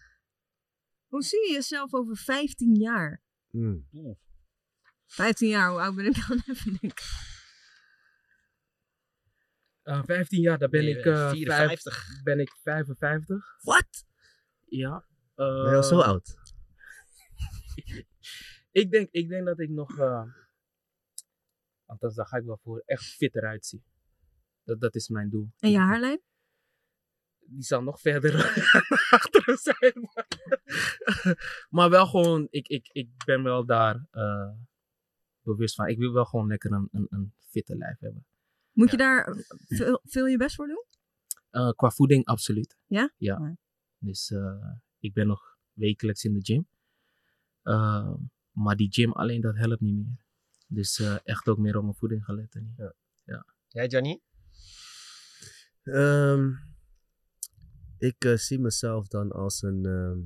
Hoe zie je jezelf over 15 jaar? Mm. 15 jaar, hoe oud ben ik dan even denken? Uh, 15 jaar, daar ben Nee, ik, eh, 54. vijf- ben ik 55. Wat? Ja. Ben je al zo eh, oud? Ik denk, ik denk dat ik nog, eh althans daar ga ik wel voor, echt fit eruit zie. Dat, dat is mijn doel. En je haarlijn? Die zal nog verder naar achteren zijn. Maar, maar wel gewoon, ik, ik, ik ben wel daar eh, bewust van. Ik wil wel gewoon lekker een, een, een fitte lijf hebben. Moet je daar veel, veel je best voor doen? Eh, qua voeding, absoluut. Ja? Ja. Ja. Dus eh, ik ben nog wekelijks in de gym. Eh, maar die gym alleen, dat helpt niet meer. Dus eh, echt ook meer op mijn voeding gaan letten. Ja. Ja. Jij, Johnny? Ehm, ik zie mezelf dan als een, ehm,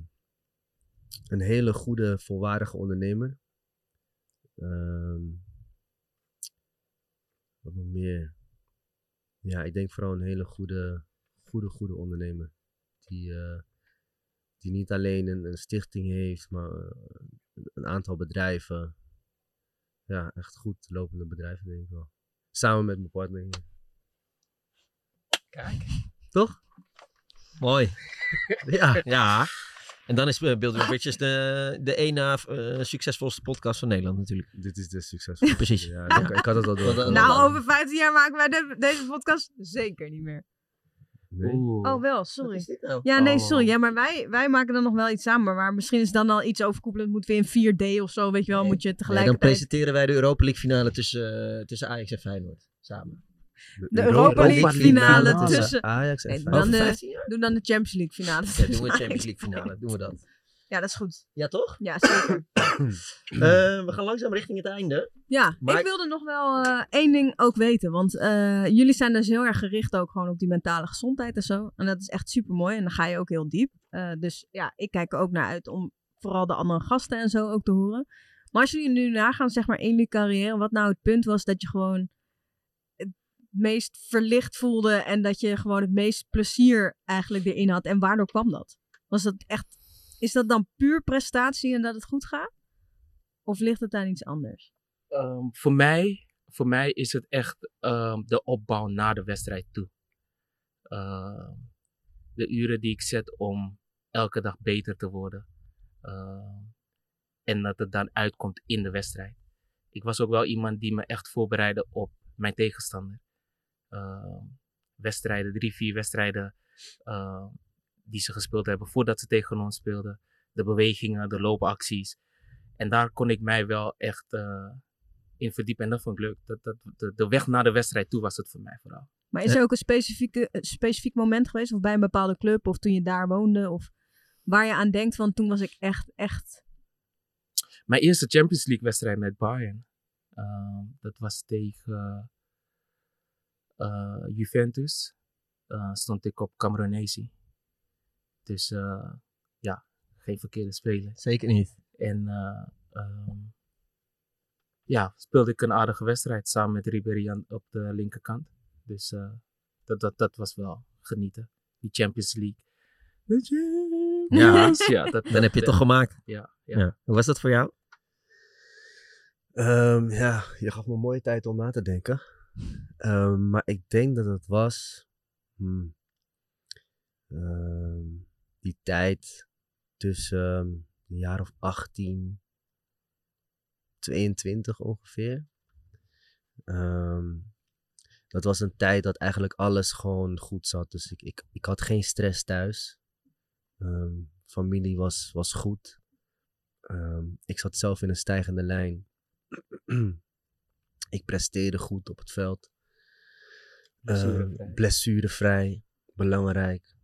een hele goede, volwaardige ondernemer. Ehm, wat nog meer? Ja, ik denk vooral een hele goede, goede, goede ondernemer. Die, uh, die niet alleen een, een, stichting heeft, maar een aantal bedrijven. Ja, echt goed lopende bedrijven, denk ik wel. Samen met mijn partner hier. Kijk. Toch? Mooi. ja. ja. En dan is uh, Building Bridges de, de één na uh, succesvolste podcast van Nederland natuurlijk. Dit is de succesvolste. Precies. Ja, ik, ik, had het al door. nou, over 15 jaar maken wij de, deze podcast zeker niet meer. Nee. Oh, wel, sorry. Nou? Ja, nee, sorry. Ja, maar wij, wij maken dan nog wel iets samen. Maar misschien is dan al iets overkoepelend. Moeten we in 4D of zo, weet je wel, moet je tegelijkertijd... Nee, dan presenteren wij de Europa League finale tussen, uh, tussen Ajax en Feyenoord. Samen. De, de Europa League finale, finale tussen Ajax en nee, dan de, Doe dan de Champions League finale. Ja, doen we de Champions League finale. Doen we dat. Ja, dat is goed. Ja, toch? Ja, zeker. uh, we gaan langzaam richting het einde. Ja, maar ik wilde nog wel uh, één ding ook weten. Want uh, jullie zijn dus heel erg gericht ook gewoon op die mentale gezondheid en zo. En dat is echt super mooi. En dan ga je ook heel diep. dus ja, ik kijk er ook naar uit om vooral de andere gasten en zo ook te horen. Maar als jullie nu nagaan, zeg maar, in jullie carrière, wat nou het punt was dat je gewoon meest verlicht voelde en dat je gewoon het meest plezier eigenlijk erin had. En waardoor kwam dat? Was dat echt is dat dan puur prestatie en dat het goed gaat? Of ligt het aan iets anders? Um, voor, mij, voor mij is het echt um, de opbouw naar de wedstrijd toe. Uh, de uren die ik zet om elke dag beter te worden. En dat het dan uitkomt in de wedstrijd. Ik was ook wel iemand die me echt voorbereidde op mijn tegenstander. Uh, wedstrijden, drie, vier wedstrijden die ze gespeeld hebben voordat ze tegen ons speelden. De bewegingen, de loopacties. En daar kon ik mij wel echt uh, in verdiepen. En dat vond ik leuk. Dat, dat, de, de, weg naar de wedstrijd toe was het voor mij vooral. Maar is er ook een specifieke, specifiek moment geweest? Of bij een bepaalde club? Of toen je daar woonde? Of waar je aan denkt van toen was ik echt, echt... Mijn eerste Champions League wedstrijd met Bayern. Uh, dat was tegen Juventus. stond ik op Cameronesi. Dus uh, ja, geen verkeerde speler. Zeker niet. En uh, um, ja, speelde ik een aardige wedstrijd samen met Ribéry op de linkerkant. Dus uh, dat, dat, dat was wel genieten. Die Champions League. Ja, ja dat, dan heb je het toch gemaakt. Ja, ja. ja, Hoe was dat voor jou? Um, ja, je gaf me een mooie tijd om na te denken. Um, maar ik denk dat het was. Hmm, um, die tijd tussen een jaar of 18, 22 ongeveer. Um, dat was een tijd dat eigenlijk alles gewoon goed zat. Dus ik, ik, ik had geen stress thuis. Familie was, was goed. ik zat zelf in een stijgende lijn. ik presteerde goed op het veld. Blessurevrij. blessurevrij belangrijk.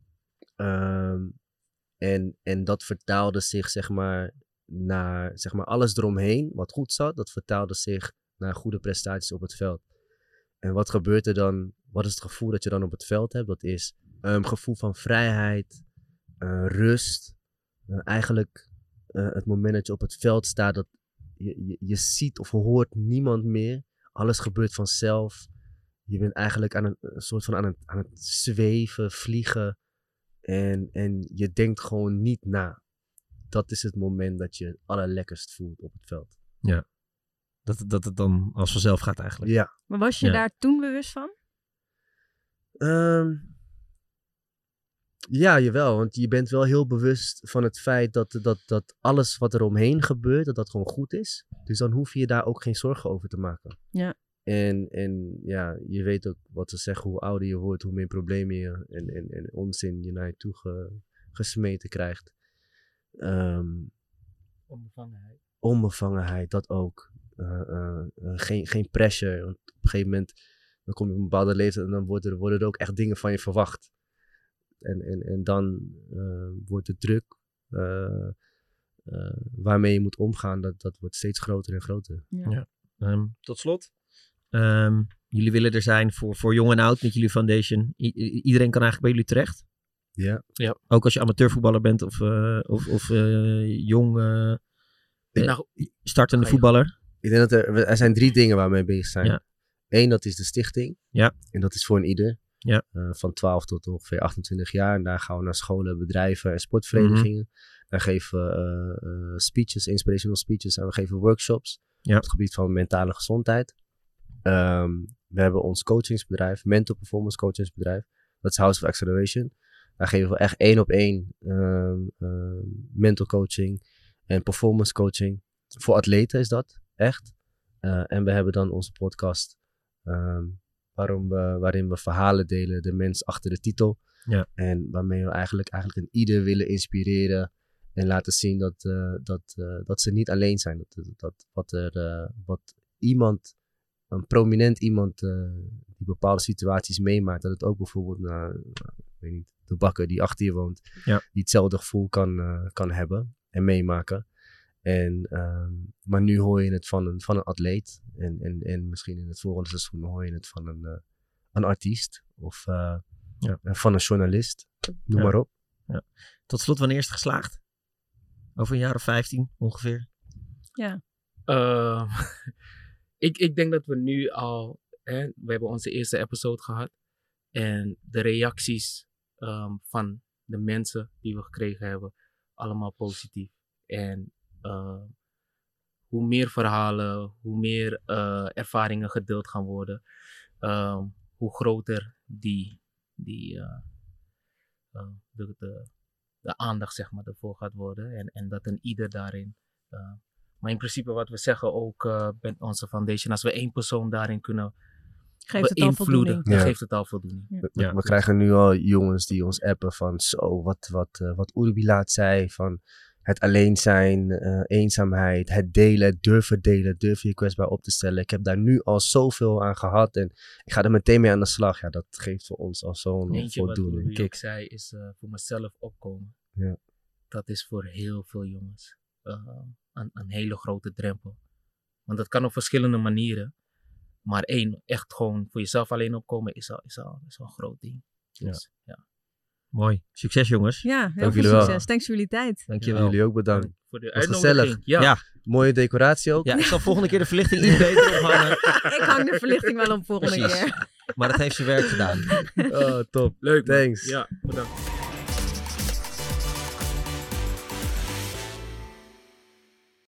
Um, en, en dat vertaalde zich, zeg maar, naar zeg maar, alles eromheen, wat goed zat, dat vertaalde zich naar goede prestaties op het veld. En wat gebeurt er dan? Wat is het gevoel dat je dan op het veld hebt? Dat is een um, gevoel van vrijheid, uh, rust. Uh, eigenlijk uh, het moment dat je op het veld staat, dat je, je, je, ziet of hoort niemand meer. Alles gebeurt vanzelf. Je bent eigenlijk aan een, een soort van aan het, aan het zweven, vliegen. En, en je denkt gewoon niet na. Dat is het moment dat je het allerlekkerst voelt op het veld. Ja. Dat, dat het dan als vanzelf gaat eigenlijk. Ja. Maar was je ja. daar toen bewust van? Um, ja, jawel. Want je bent wel heel bewust van het feit dat, dat, dat alles wat er omheen gebeurt, dat dat gewoon goed is. Dus dan hoef je je daar ook geen zorgen over te maken. Ja. En, en ja, je weet ook wat ze zeggen, hoe ouder je wordt, hoe meer problemen je en, en, en onzin je naar je toe ge, gesmeten krijgt. Um, onbevangenheid. Onbevangenheid, dat ook. Uh, uh, uh, geen, geen pressure. Want op een gegeven moment dan kom je op een bepaalde leeftijd en dan worden er, worden er ook echt dingen van je verwacht. En, en, en dan wordt de druk waarmee je moet omgaan, dat, dat wordt steeds groter en groter. Ja. ja. Um, tot slot, Um, jullie willen er zijn voor, voor jong en oud met jullie foundation. I iedereen kan eigenlijk bij jullie terecht. Ja. ja. Ook als je amateurvoetballer bent of, uh, of, of uh, jong uh, nou, startende voetballer. Ik denk dat er, er zijn drie dingen waar we mee bezig zijn. Ja. Eén, dat is de stichting. Ja. En dat is voor een ieder. Ja. Uh, van 12 tot ongeveer 28 jaar. En daar gaan we naar scholen, bedrijven en sportverenigingen. Mm -hmm. Daar geven we uh, speeches, inspirational speeches. En we geven workshops ja. op het gebied van mentale gezondheid. Um, we hebben ons coachingsbedrijf, Mental Performance Coachingsbedrijf. Dat is House of Acceleration. Daar geven we echt één op één um, um, mental coaching en performance coaching. Voor atleten is dat, echt. Uh, en we hebben dan onze podcast um, waarom we, waarin we verhalen delen, de mens achter de titel. Ja. En waarmee we eigenlijk, eigenlijk een ieder willen inspireren en laten zien dat, uh, dat, uh, dat ze niet alleen zijn. Dat, dat wat, er, wat iemand, een prominent iemand die bepaalde situaties meemaakt, dat het ook bijvoorbeeld naar, ik weet niet, de bakker die achter je woont, ja. die hetzelfde gevoel kan, kan hebben en meemaken. En, um, maar nu hoor je het van een, van een atleet. En, en, en misschien in het volgende seizoen hoor je het van een, uh, een artiest. Of uh, ja. van een journalist. Noem ja. maar op. Ja. Tot slot, wanneer is het geslaagd? Over een jaar of 15 ongeveer? Ja. Uh, ik, ik denk dat we nu al... Hè, we hebben onze eerste episode gehad. En de reacties um, van de mensen die we gekregen hebben, allemaal positief. En uh, hoe meer verhalen, hoe meer uh, ervaringen gedeeld gaan worden, uh, hoe groter die, die de, de, de, aandacht zeg maar, ervoor gaat worden. En, en dat een ieder daarin. maar in principe wat we zeggen ook met onze foundation, als we één persoon daarin kunnen geeft het al voldoening. ja. geeft het al voldoening. Ja. We, we, we, krijgen nu al jongens die ons appen van zo, wat, wat, uh, wat Urbi laat zei, van het alleen zijn, uh, eenzaamheid, het delen, het durven delen, durven je kwetsbaar op te stellen. Ik heb daar nu al zoveel aan gehad en ik ga er meteen mee aan de slag. Ja, dat geeft voor ons al zo'n voldoening. Wat ik zei is uh, voor mezelf opkomen. Ja. Dat is voor heel veel jongens uh, een, een hele grote drempel. Want dat kan op verschillende manieren. Maar één, echt gewoon voor jezelf alleen opkomen is al, is al, is al een groot ding. Dus, ja. ja. Mooi. Succes jongens. Ja, heel Dank veel succes. Wel. Thanks voor jullie tijd. Dankjewel. Jullie ook bedankt. Voor de Was gezellig. Ja. ja. Mooie decoratie ook. Ja, ik zal volgende keer de verlichting iets beter ophangen. ik hang de verlichting wel op volgende Precies. keer. Maar dat heeft zijn werk gedaan. Oh, top. Leuk. Thanks. Man. Ja, bedankt.